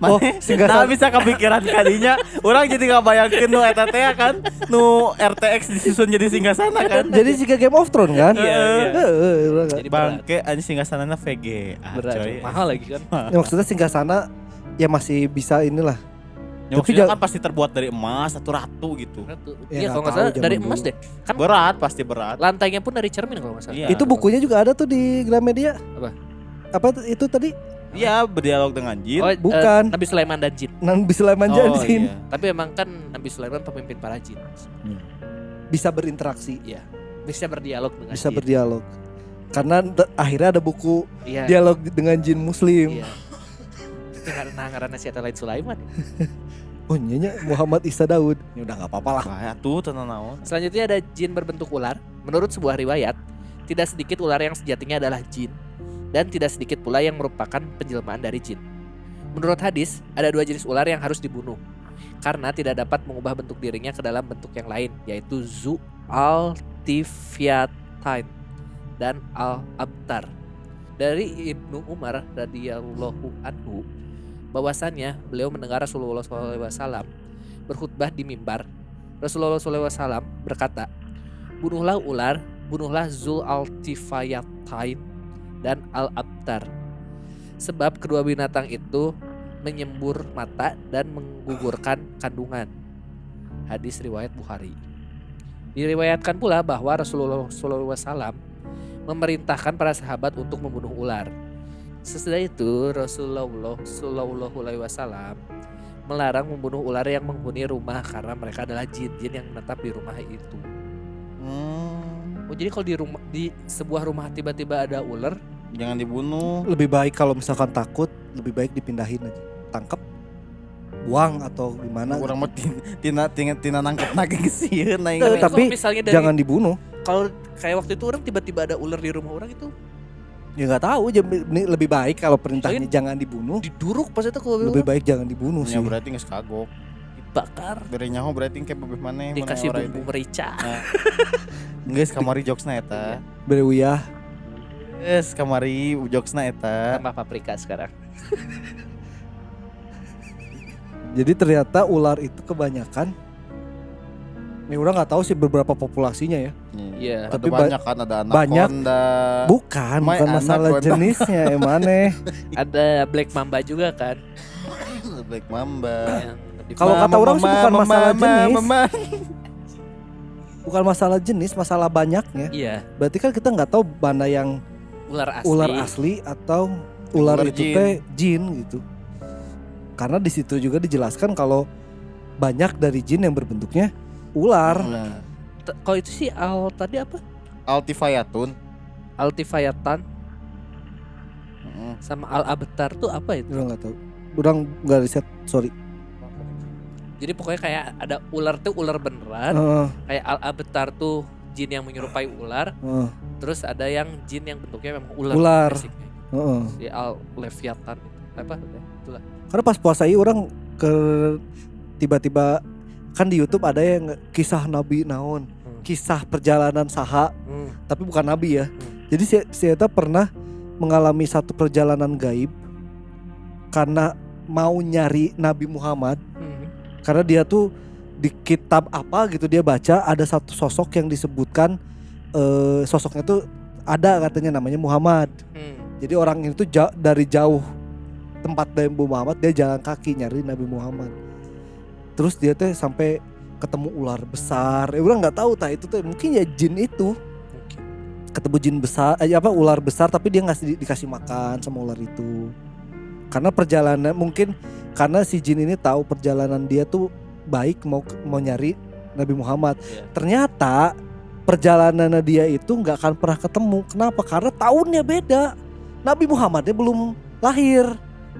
Speaker 2: Oh, singgah
Speaker 3: Nah bisa kepikiran kadinya Orang jadi nggak bayangin nu eta teh ya kan Nu RTX disusun jadi singgah-sana kan
Speaker 2: Jadi jika Game of Thrones kan?
Speaker 1: Iya, iya.
Speaker 2: Heeh, iya kan?
Speaker 1: Jadi
Speaker 3: Bangke anjing singgah-sanana VG ah,
Speaker 1: berat.
Speaker 3: coy.
Speaker 1: Mahal lagi kan.
Speaker 2: Ya, maksudnya singgah sana ya masih bisa inilah.
Speaker 3: Ya,
Speaker 2: Tapi
Speaker 3: maksudnya
Speaker 2: jangan-
Speaker 3: kan pasti terbuat dari emas atau ratu gitu
Speaker 1: Ratu.
Speaker 2: Ya,
Speaker 1: Iya
Speaker 2: nggak
Speaker 1: kalau nggak salah dari
Speaker 2: dulu.
Speaker 1: emas deh. Kan
Speaker 3: Berat pasti berat
Speaker 1: lantainya pun dari cermin kalau nggak salah.
Speaker 3: Iya.
Speaker 2: Itu bukunya juga ada tuh di Gramedia.
Speaker 1: Apa?
Speaker 2: Apa itu tadi?
Speaker 3: Iya berdialog dengan jin
Speaker 1: Oh, eh,
Speaker 2: Bukan.
Speaker 1: Nabi Sulaiman dan jin.
Speaker 2: Nabi Sulaiman
Speaker 3: Oh,
Speaker 2: Jansin
Speaker 3: iya.
Speaker 1: Tapi emang kan Nabi Sulaiman pemimpin para jin.
Speaker 2: bisa berinteraksi,
Speaker 1: Bisa berdialog dengan
Speaker 2: bisa
Speaker 1: jin.
Speaker 2: berdialog. Karena akhirnya ada buku
Speaker 1: Iya.
Speaker 2: dialog dengan jin muslim.
Speaker 1: Iya. Karena ngaranna si lain Sulaiman.
Speaker 2: Oh nyanya Muhammad Isa Daud. Ya udah nggak apa-apa lah.
Speaker 3: Wah, tuh tenang naon
Speaker 1: Selanjutnya ada jin berbentuk ular. Menurut sebuah riwayat, tidak sedikit ular yang sejatinya adalah jin dan tidak sedikit pula yang merupakan penjelmaan dari jin. Menurut hadis, ada dua jenis ular yang harus dibunuh karena tidak dapat mengubah bentuk dirinya ke dalam bentuk yang lain, yaitu Zu Altifiatine dan Al Abtar. Dari Ibnu Umar radhiyallahu anhu, bahwasannya beliau mendengar Rasulullah SAW berkhutbah di mimbar Rasulullah SAW berkata, bunuhlah ular, bunuhlah Zul Altifayatain dan Al Abtar. Sebab kedua binatang itu menyembur mata dan menggugurkan kandungan. Hadis riwayat Bukhari. Diriwayatkan pula bahwa Rasulullah SAW memerintahkan para sahabat untuk membunuh ular. Sesudah itu Rasulullah SAW melarang membunuh ular yang menghuni rumah karena mereka adalah jin-jin yang menetap di rumah itu.
Speaker 3: Hmm,
Speaker 1: Oh jadi kalau di rumah di sebuah rumah tiba-tiba ada ular,
Speaker 3: Jangan dibunuh
Speaker 2: Lebih baik kalau misalkan takut, lebih baik dipindahin aja. Tangkap. buang atau gimana.
Speaker 3: Orang mau tin- tina tina tina nangkep gesieun aing.
Speaker 2: Eh,
Speaker 1: Tapi
Speaker 2: tapi
Speaker 1: misalnya dari
Speaker 2: Jangan dibunuh.
Speaker 1: kalau kayak waktu itu orang tiba-tiba ada ular di rumah orang itu
Speaker 2: Ya nggak tahu, ini lebih baik kalau perintahnya jangan dibunuh.
Speaker 1: diduruk pas itu kalau
Speaker 2: Lebih baik jangan dibunuh sih.
Speaker 3: Ya berarti geus kagok.
Speaker 1: dibakar
Speaker 3: Bere nyaho berarti kayak mun
Speaker 1: dikasih
Speaker 3: orang
Speaker 1: bumbu
Speaker 3: itu.
Speaker 1: merica
Speaker 3: Geus kamari jokesna eta.
Speaker 2: Berewiyah.
Speaker 3: Geus kamari jokesna eta.
Speaker 1: tambah paprika sekarang
Speaker 2: Jadi ternyata ular itu kebanyakan Nih orang nggak tahu sih beberapa populasinya ya.
Speaker 1: Iya.
Speaker 2: Tapi ba-
Speaker 3: banyak kan ada anak
Speaker 2: banyak.
Speaker 3: Honda.
Speaker 2: Bukan,
Speaker 3: My
Speaker 2: bukan masalah
Speaker 3: anaconda.
Speaker 2: jenisnya emane.
Speaker 1: ada black mamba juga kan
Speaker 3: Black Mamba.
Speaker 1: di-
Speaker 2: Kalau kata orang sih bukan masalah jenis.
Speaker 3: mama.
Speaker 2: Bukan masalah jenis, masalah banyaknya.
Speaker 1: iya
Speaker 2: Berarti kan kita nggak tahu mana yang
Speaker 1: ular asli
Speaker 2: ular asli atau ular,
Speaker 3: Ular
Speaker 2: itu
Speaker 3: jin.
Speaker 2: teh jin gitu. Karena di situ juga dijelaskan kalau banyak dari jin yang berbentuknya ular.
Speaker 1: T- kalau itu sih al tadi apa
Speaker 3: Altifayatun.
Speaker 1: Altifayatan
Speaker 3: Heeh.
Speaker 1: sama al abtar tuh apa itu
Speaker 2: Orang nggak tahu. Orang nggak riset, sorry.
Speaker 1: jadi pokoknya kayak ada ular tuh ular beneran
Speaker 2: Heeh,
Speaker 1: kayak al abtar tuh jin yang menyerupai ular
Speaker 2: heeh,
Speaker 1: terus ada yang jin yang bentuknya memang ular
Speaker 2: Ular. heeh.
Speaker 1: si al leviathan itu apa itulah
Speaker 2: Karena pas puasa ini orang ke tiba-tiba kan di YouTube ada yang kisah Nabi naon,
Speaker 1: Hmm.
Speaker 2: kisah perjalanan saha,
Speaker 1: hmm.
Speaker 2: tapi bukan Nabi ya.
Speaker 1: Hmm.
Speaker 2: Jadi si, si Eta pernah mengalami satu perjalanan gaib karena mau nyari Nabi Muhammad
Speaker 1: Hmm.
Speaker 2: karena dia tuh di kitab apa gitu dia baca ada satu sosok yang disebutkan eh, sosoknya tuh ada katanya namanya Muhammad.
Speaker 1: Hmm.
Speaker 2: Jadi orang itu ja- dari jauh tempat Nabi Muhammad dia jalan kaki nyari Nabi Muhammad. Terus dia teh sampai ketemu ular besar. Ya orang nggak tahu tah itu teh mungkin ya jin itu ketemu jin besar eh, apa ular besar tapi dia nggak di- dikasih makan sama ular itu. Karena perjalanan mungkin karena si jin ini tahu perjalanan dia tuh baik mau mau nyari Nabi Muhammad.
Speaker 1: Iya.
Speaker 2: Ternyata perjalanan dia itu nggak akan pernah ketemu. Kenapa? Karena tahunnya beda. Nabi Muhammadnya belum lahir.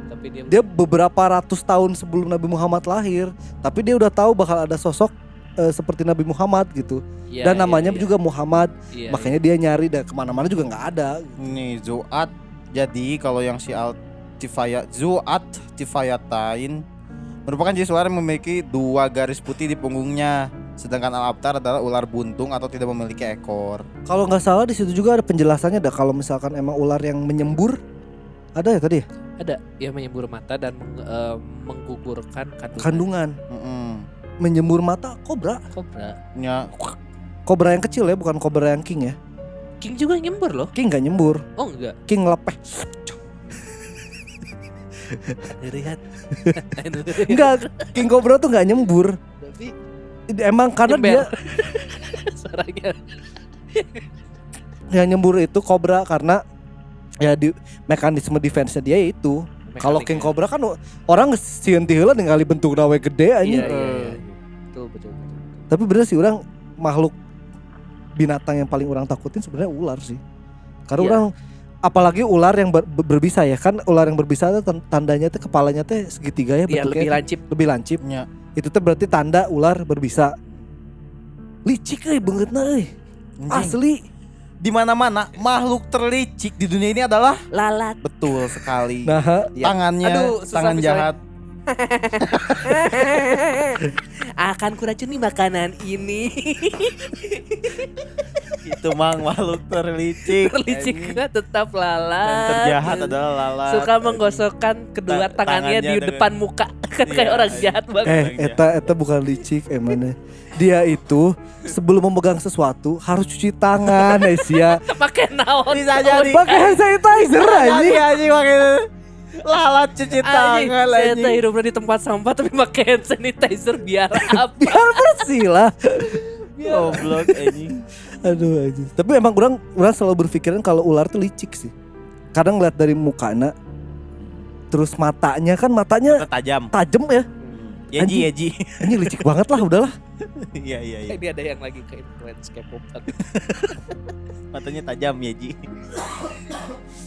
Speaker 1: Tapi dia,
Speaker 2: Dia beberapa ratus tahun sebelum Nabi Muhammad lahir. Tapi dia udah tahu bakal ada sosok eh, seperti Nabi Muhammad gitu.
Speaker 1: Iya,
Speaker 2: Dan
Speaker 1: iya,
Speaker 2: namanya
Speaker 1: iya.
Speaker 2: juga Muhammad.
Speaker 1: Iya,
Speaker 2: Makanya dia nyari dan ke mana-mana juga nggak ada.
Speaker 3: Nih Zuat. Jadi kalau yang si Altifaya Zuat Tifayatain merupakan jenis ular yang memiliki dua garis putih di punggungnya. Sedangkan Al-Abtar adalah ular buntung atau tidak memiliki ekor.
Speaker 2: Kalau nggak salah di situ juga ada penjelasannya. Dah kalau misalkan emang ular yang menyembur, ada ya tadi ya?
Speaker 1: Ada yang menyembur mata dan meng- eh, menggugurkan kandungan,
Speaker 2: kandungan.
Speaker 3: Heeh.
Speaker 2: Menyembur mata kobra.
Speaker 1: kobra.
Speaker 3: Nya
Speaker 2: Kobra yang kecil ya, bukan kobra yang king ya.
Speaker 1: King juga nyembur loh.
Speaker 2: King nggak nyembur,
Speaker 1: Oh enggak.
Speaker 2: king lepeh.
Speaker 1: Lihat.
Speaker 2: Enggak, king kobra tuh nggak nyembur.
Speaker 1: Tapi
Speaker 2: Emang karena
Speaker 1: Nyember.
Speaker 2: dia
Speaker 1: suaranya
Speaker 2: yang nyembur itu kobra karena ya di mekanisme defense-nya dia itu. Kalau king kobra kan orang sieun ti heula ningali bentuk nawe gede
Speaker 1: Iya,
Speaker 2: anjing.
Speaker 1: iya, iya. Betul, betul, betul.
Speaker 2: Tapi bener sih orang makhluk binatang yang paling orang takutin sebenarnya ular sih. Karena
Speaker 1: Iya.
Speaker 2: orang apalagi ular yang ber- ber- berbisa ya kan ular yang berbisa itu tan- tandanya tuh kepalanya teh segitiga ya
Speaker 1: Iya, lebih
Speaker 2: bentuknya
Speaker 1: lancip.
Speaker 2: lebih lancip.
Speaker 3: nya
Speaker 2: Itu tuh berarti tanda ular berbisa. Licik euy beungeutna euy. Asli.
Speaker 3: Di mana-mana makhluk terlicik di dunia ini adalah
Speaker 1: Lalat.
Speaker 3: betul sekali.
Speaker 2: Nah,
Speaker 3: Tangannya
Speaker 1: Aduh, susah
Speaker 3: tangan jahat.
Speaker 1: Akan kuracuni makanan ini.
Speaker 3: Itu mang makhluk terlicik.
Speaker 1: Terlicik tetap
Speaker 3: Dan
Speaker 1: lalat.
Speaker 3: terjahat adalah lalat.
Speaker 1: Suka menggosokkan kedua
Speaker 3: Ta-
Speaker 1: tangannya,
Speaker 3: tangannya
Speaker 1: di
Speaker 3: dengan-
Speaker 1: depan muka kan kayak
Speaker 3: Iya,
Speaker 1: orang
Speaker 3: iya.
Speaker 1: jahat banget.
Speaker 2: eh
Speaker 3: Orang
Speaker 2: eta eta bukan licik emangnya. Dia itu sebelum memegang sesuatu harus cuci tangan Asia.
Speaker 1: Pakai naon?
Speaker 3: Bisa jadi.
Speaker 2: Pakai hand sanitizer anjing.
Speaker 3: Anjing anjing pakai lalat cuci tangan
Speaker 1: saya
Speaker 3: anjing.
Speaker 1: teh hidupnya di tempat sampah tapi pakai hand sanitizer biar apa?
Speaker 2: Biar bersih lah.
Speaker 3: Goblok anjing.
Speaker 2: Aduh anjing. Tapi emang orang orang selalu berpikiran kalau ular tuh licik sih. Kadang ngeliat dari mukanya terus matanya kan matanya
Speaker 3: Mata tajam.
Speaker 2: tajam ya.
Speaker 3: Yeji
Speaker 2: Anjing.
Speaker 3: yeji.
Speaker 2: Ini licik banget lah udahlah.
Speaker 3: Iya iya iya.
Speaker 1: Ini ada yang lagi ke influence K-pop.
Speaker 3: Matanya tajam yeji.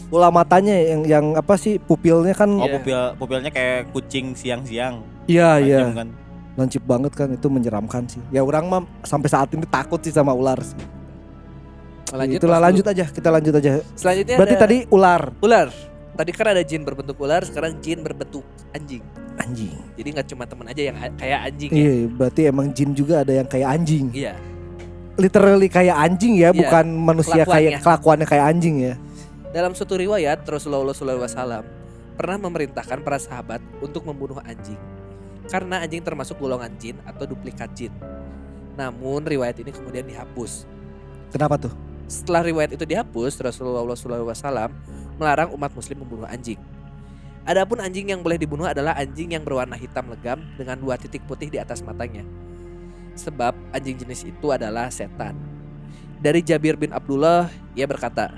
Speaker 2: Bola matanya yang yang apa sih pupilnya kan
Speaker 3: Oh
Speaker 1: Iya.
Speaker 3: pupil pupilnya kayak kucing siang-siang.
Speaker 2: Iya iya.
Speaker 3: Kan.
Speaker 2: Lancip banget kan itu menyeramkan sih. Ya orang mah sampai saat ini takut sih sama ular sih.
Speaker 1: Lanjut,
Speaker 2: Itulah lanjut aja, kita lanjut aja.
Speaker 1: Selanjutnya
Speaker 2: Berarti
Speaker 1: ada
Speaker 2: tadi ular.
Speaker 1: ular. Tadi kan ada jin berbentuk ular, sekarang jin berbentuk anjing.
Speaker 2: Anjing.
Speaker 1: Jadi nggak cuma teman aja yang kayak anjing ya.
Speaker 2: Iya, berarti emang jin juga ada yang kayak anjing.
Speaker 1: Iya.
Speaker 2: Literally kayak anjing ya,
Speaker 1: Iya,
Speaker 2: bukan manusia
Speaker 1: kelakuannya.
Speaker 2: kayak kelakuannya kayak anjing ya.
Speaker 1: Dalam suatu riwayat, Rasulullah SAW pernah memerintahkan para sahabat untuk membunuh anjing. Karena anjing termasuk golongan jin atau duplikat jin. Namun riwayat ini kemudian dihapus.
Speaker 2: Kenapa tuh?
Speaker 1: Setelah riwayat itu dihapus, Rasulullah SAW melarang umat muslim membunuh anjing. Adapun anjing yang boleh dibunuh adalah anjing yang berwarna hitam legam dengan dua titik putih di atas matanya. Sebab anjing jenis itu adalah setan. Dari Jabir bin Abdullah, ia berkata,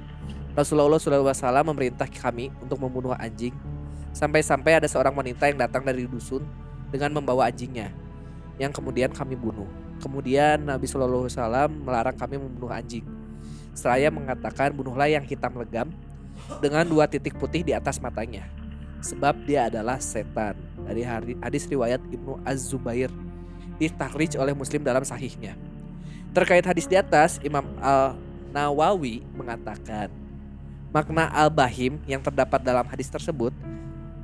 Speaker 1: Rasulullah SAW memerintah kami untuk membunuh anjing. Sampai-sampai ada seorang wanita yang datang dari dusun dengan membawa anjingnya, yang kemudian kami bunuh. Kemudian Nabi Wasallam melarang kami membunuh anjing. Seraya mengatakan bunuhlah yang hitam legam dengan dua titik putih di atas matanya. Sebab dia adalah setan. Dari hadis riwayat Ibnu Az-Zubair ditakhrij oleh Muslim dalam sahihnya. Terkait hadis di atas, Imam Al-Nawawi mengatakan makna al-bahim yang terdapat dalam hadis tersebut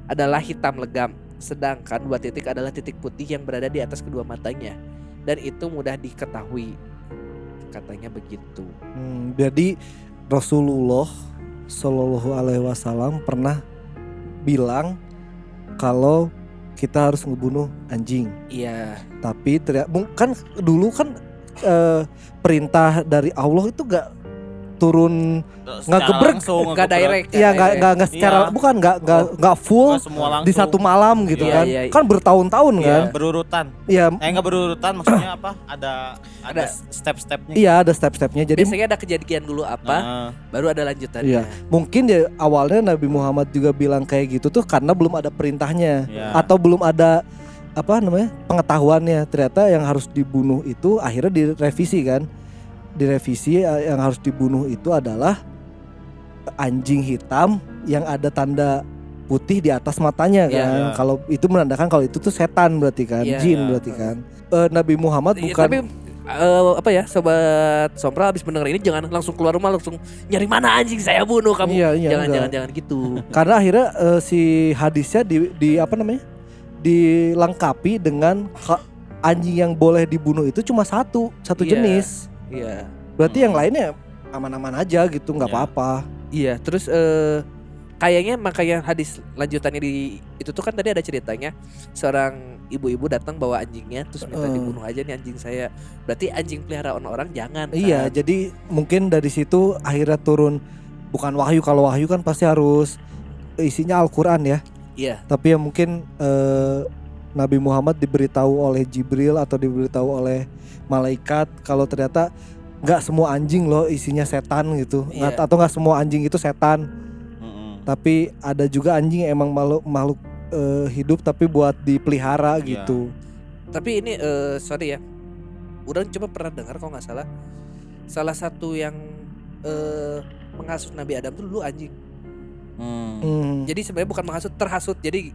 Speaker 1: adalah hitam legam, sedangkan dua titik adalah titik putih yang berada di atas kedua matanya dan itu mudah diketahui. Katanya begitu.
Speaker 2: Hmm, jadi Rasulullah Shallallahu Alaihi Wasallam pernah bilang kalau kita harus ngebunuh anjing.
Speaker 1: Iya,
Speaker 2: Tapi ternyata kan dulu kan eh, perintah dari Allah itu gak turun
Speaker 3: Secara
Speaker 2: gebrek,
Speaker 3: langsung,
Speaker 1: nggak
Speaker 3: ngegebrek.
Speaker 1: direct.
Speaker 2: ya nggak nggak nggak secara
Speaker 3: Iya.
Speaker 2: bukan nggak nggak nggak full
Speaker 3: Nggak semua langsung.
Speaker 2: di satu malam gitu
Speaker 1: Iya,
Speaker 2: kan
Speaker 1: iya, iya.
Speaker 2: kan bertahun-tahun
Speaker 3: Iya,
Speaker 2: kan
Speaker 3: berurutan.
Speaker 2: ya
Speaker 3: Eh enggak berurutan maksudnya apa? Ada ada
Speaker 1: Ada.
Speaker 3: step-stepnya.
Speaker 2: iya ada step-stepnya jadi
Speaker 1: biasanya ada kejadian dulu apa,
Speaker 3: Nah,
Speaker 1: baru ada lanjutannya.
Speaker 2: Iya. mungkin ya awalnya Nabi Muhammad juga bilang kayak gitu tuh karena belum ada perintahnya
Speaker 3: iya.
Speaker 2: atau belum ada apa namanya pengetahuannya ternyata yang harus dibunuh itu akhirnya direvisi kan direvisi eh, yang harus dibunuh itu adalah anjing hitam yang ada tanda putih di atas matanya
Speaker 1: Iya.
Speaker 2: kan
Speaker 3: Iya.
Speaker 2: kalau itu menandakan kalau itu tuh setan berarti kan
Speaker 1: Iya.
Speaker 2: jin
Speaker 3: Iya.
Speaker 2: berarti kan Eh, Nabi Muhammad
Speaker 1: Iya,
Speaker 2: bukan
Speaker 1: tapi eh, apa ya sobat Sompra habis mendengar ini jangan langsung keluar rumah langsung nyari mana anjing saya bunuh kamu.
Speaker 2: Iya, iya,
Speaker 1: jangan
Speaker 2: enggak.
Speaker 1: jangan jangan gitu.
Speaker 2: karena akhirnya eh, si hadisnya di, di apa namanya dilengkapi dengan anjing yang boleh dibunuh itu cuma satu satu
Speaker 1: Iya.
Speaker 2: jenis
Speaker 1: Iya.
Speaker 2: berarti yang
Speaker 3: Hmm.
Speaker 2: lainnya aman-aman aja gitu nggak
Speaker 3: Iya.
Speaker 2: apa-apa
Speaker 1: Iya, terus eh kayaknya makanya hadis lanjutannya di itu tuh kan tadi ada ceritanya seorang ibu-ibu datang bawa anjingnya terus minta
Speaker 2: Eh.
Speaker 1: dibunuh aja nih anjing saya. Berarti anjing peliharaan orang jangan. kan?
Speaker 2: iya jadi mungkin dari situ akhirnya turun bukan wahyu kalau wahyu kan pasti harus isinya Al-Quran ya
Speaker 1: Iya.
Speaker 2: tapi ya mungkin eh, Nabi Muhammad diberitahu oleh Jibril atau diberitahu oleh malaikat kalau ternyata nggak semua anjing loh isinya setan gitu
Speaker 1: Iya.
Speaker 2: atau nggak semua anjing itu setan
Speaker 3: Mm-mm.
Speaker 2: tapi ada juga anjing yang emang makhluk makhluk eh, hidup tapi buat dipelihara
Speaker 3: Iya.
Speaker 2: gitu
Speaker 1: Tapi ini eh, sorry ya. Udah coba pernah dengar kalau nggak salah salah satu yang eh menghasut Nabi Adam tuh dulu anjing.
Speaker 3: Hmm.
Speaker 2: Hmm.
Speaker 1: Jadi sebenarnya bukan menghasut, terhasut. Jadi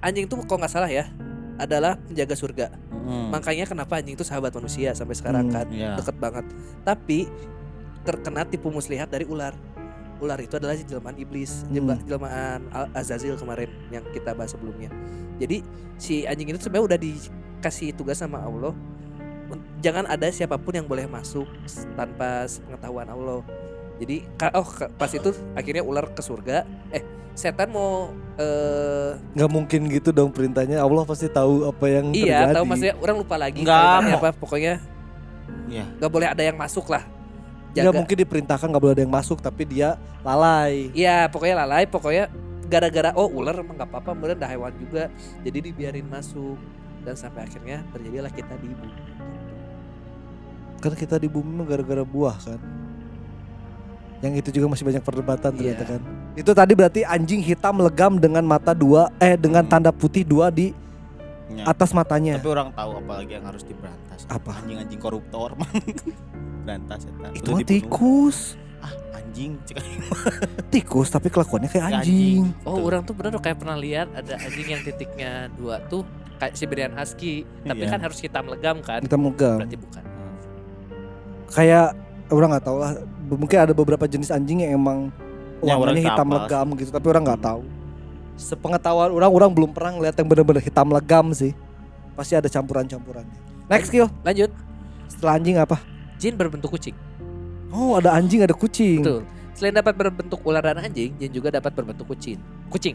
Speaker 1: anjing tuh kalau nggak salah ya adalah penjaga surga.
Speaker 3: Mm-mm.
Speaker 1: Makanya kenapa anjing itu sahabat manusia sampai sekarang
Speaker 2: Hmm,
Speaker 1: kan
Speaker 3: Iya.
Speaker 1: deket banget. Tapi terkena tipu muslihat dari ular. Ular itu adalah jelmaan iblis,
Speaker 2: Hmm.
Speaker 1: jelmaan Azazil kemarin yang kita bahas sebelumnya. Jadi si anjing itu sebenarnya udah dikasih tugas sama Allah. Jangan ada siapa pun yang boleh masuk tanpa pengetahuan Allah. Jadi oh pas itu akhirnya ular ke surga. Eh setan mau eh
Speaker 2: nggak mungkin gitu dong perintahnya Allah pasti tahu apa yang
Speaker 1: iya
Speaker 2: terjadi
Speaker 1: tahu maksudnya orang lupa lagi
Speaker 3: Nggak
Speaker 1: apa pokoknya
Speaker 3: Iya.
Speaker 1: nggak boleh ada yang masuk lah.
Speaker 2: nggak
Speaker 1: Jaga.
Speaker 2: mungkin diperintahkan nggak boleh ada yang masuk tapi dia lalai
Speaker 1: Iya pokoknya lalai pokoknya gara-gara oh ular emang nggak apa-apa kemudian ada hewan juga jadi dibiarin masuk dan sampai akhirnya terjadilah kita di ibu
Speaker 2: kan kita di bumi gara-gara buah kan yang itu juga masih banyak perdebatan ternyata
Speaker 1: Iya.
Speaker 2: kan itu tadi berarti anjing hitam legam dengan mata dua eh dengan
Speaker 3: Hmm.
Speaker 2: tanda putih dua di
Speaker 3: Iya.
Speaker 2: atas matanya
Speaker 3: Tapi orang tahu apalagi yang harus diberantas.
Speaker 2: Apa?
Speaker 3: Anjing-anjing koruptor man. Berantas eta.
Speaker 2: itu mah tikus
Speaker 3: Ah, anjing.
Speaker 2: Tikus tapi kelakuannya kayak
Speaker 3: Kayak
Speaker 2: anjing,
Speaker 1: oh orang tuh bener kayak pernah lihat ada anjing yang titiknya dua tuh kayak Siberian Husky, tapi
Speaker 4: Iya.
Speaker 1: kan harus hitam legam kan?
Speaker 2: Kita megam.
Speaker 1: Berarti bukan.
Speaker 2: Kayak orang nggak tahu lah. Mungkin ada beberapa jenis anjing yang emang
Speaker 3: Yang
Speaker 2: warnanya hitam
Speaker 3: kapal
Speaker 2: legam gitu, tapi orang nggak tahu. Sepengetahuan orang, orang belum pernah ngeliat yang bener-bener hitam legam sih. Pasti ada campuran-campurannya. Next skill.
Speaker 1: Lanjut,
Speaker 2: Setelah anjing apa?
Speaker 1: jin berbentuk kucing.
Speaker 2: Oh, ada anjing, ada kucing.
Speaker 1: Betul. Selain dapat berbentuk ular dan anjing, jin juga dapat berbentuk kucing. Kucing.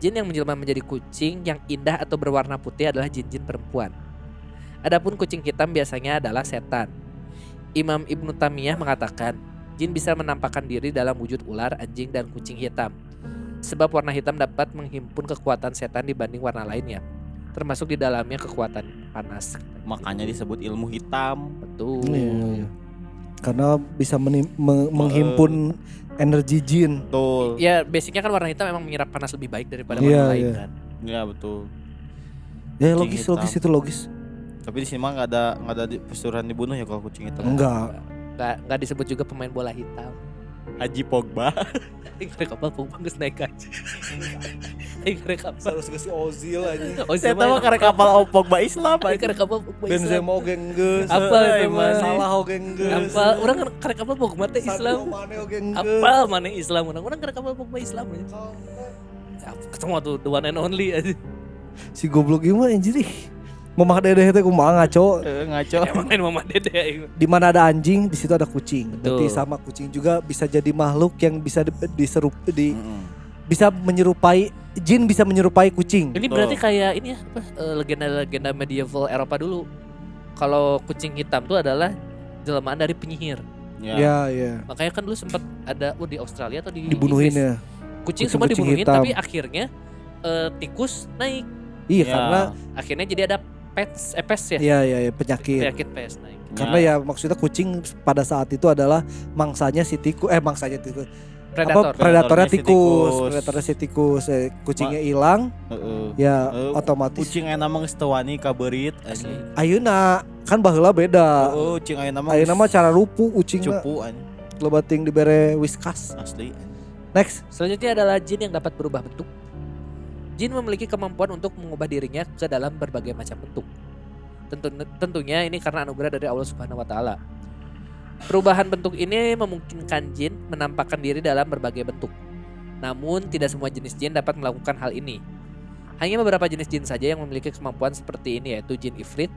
Speaker 1: Jin yang menjelma menjadi kucing yang indah atau berwarna putih adalah jin-jin perempuan. Adapun kucing hitam biasanya adalah setan. Imam Ibnu Tamiyah mengatakan, jin bisa menampakkan diri dalam wujud ular, anjing, dan kucing hitam. Sebab warna hitam dapat menghimpun kekuatan setan dibanding warna lainnya. Termasuk di dalamnya kekuatan panas.
Speaker 4: Makanya disebut ilmu hitam.
Speaker 1: Betul.
Speaker 2: Iya, iya. Karena bisa menim- me- menghimpun energi jin.
Speaker 4: Betul.
Speaker 1: Ya basicnya kan warna hitam memang menyerap panas lebih baik daripada
Speaker 2: Iya,
Speaker 1: warna lain
Speaker 2: iya.
Speaker 1: kan.
Speaker 4: Ya betul.
Speaker 2: Ya logis, logis itu logis.
Speaker 4: Tapi di sini mah nggak ada nggak ada pesuruhan dibunuh ya kalau kucing itu.
Speaker 2: Enggak.
Speaker 1: Nggak, nggak disebut juga pemain bola hitam.
Speaker 4: Haji Pogba.
Speaker 1: Karek kapal pun geus naik aja. Karek kapal.
Speaker 2: Harus kasih Ozil aja.
Speaker 1: Oh,
Speaker 4: Saya
Speaker 1: siapa
Speaker 4: tahu karek kapal oh, Pogba Islam.
Speaker 1: Karek kapal Pogba Islam.
Speaker 2: Benzema oge geus.
Speaker 1: Apa
Speaker 4: Eh,
Speaker 1: itu mah?
Speaker 2: Salah oge geus.
Speaker 1: Apa? Orang kan karek kapal Pogba teh Islam. Apa mana Islam? Orang orang karek kapal Pogba Islam ya. Ketemu tuh the one and only aja.
Speaker 2: Si goblok mah anjir ih. Mamah dedeh teh kumaha ngaco.
Speaker 4: Eh, ngaco.
Speaker 1: Emang main mama dede ya.
Speaker 2: Di mana ada anjing, di situ ada kucing. Berarti
Speaker 1: Betul.
Speaker 2: sama kucing juga bisa jadi makhluk yang bisa di, diserup di
Speaker 4: Mm-mm.
Speaker 2: bisa menyerupai jin bisa menyerupai kucing.
Speaker 1: Ini berarti kayak ini ya apa eh, legenda-legenda medieval Eropa dulu. Kalau kucing hitam tuh adalah jelmaan dari penyihir.
Speaker 4: Ya.
Speaker 2: Ya, ya.
Speaker 1: Makanya kan dulu sempat ada oh, di Australia atau di
Speaker 2: Dibunuhin
Speaker 1: Inggris.
Speaker 2: ya.
Speaker 1: Kucing,
Speaker 2: Kucing-
Speaker 1: semua dibunuhin
Speaker 2: hitam.
Speaker 1: tapi akhirnya eh, tikus naik.
Speaker 2: Iya,
Speaker 4: Ya.
Speaker 2: karena
Speaker 1: Akhirnya jadi ada pets, eh, pes ya.
Speaker 2: iya iya ya, penyakit.
Speaker 1: Penyakit pes naik.
Speaker 2: Karena ya maksudnya kucing pada saat itu adalah mangsanya si tikus eh mangsanya tikus.
Speaker 1: Predator.
Speaker 2: Apa predatornya
Speaker 4: Predatornya si
Speaker 2: tikus,
Speaker 4: tikus.
Speaker 2: predatornya si tikus. Eh, kucingnya hilang
Speaker 4: Heeh.
Speaker 2: ya
Speaker 4: Eh,
Speaker 2: otomatis
Speaker 4: Kucing aya nama geus teu wani kaberit
Speaker 1: Asli.
Speaker 2: ayeuna kan baheula beda.
Speaker 4: Oh, cing aya nama
Speaker 2: Ayeuna mah cara rupu kucing mah
Speaker 4: cupu anjing.
Speaker 2: lebating dibere whiskas.
Speaker 4: Asli.
Speaker 2: Next.
Speaker 1: Selanjutnya adalah jin yang dapat berubah bentuk. Jin memiliki kemampuan untuk mengubah dirinya ke dalam berbagai macam bentuk. Tentu, tentunya ini karena anugerah dari Allah Subhanahu wa taala. Perubahan bentuk ini memungkinkan jin menampakkan diri dalam berbagai bentuk. Namun tidak semua jenis jin dapat melakukan hal ini. Hanya beberapa jenis jin saja yang memiliki kemampuan seperti ini yaitu jin ifrit,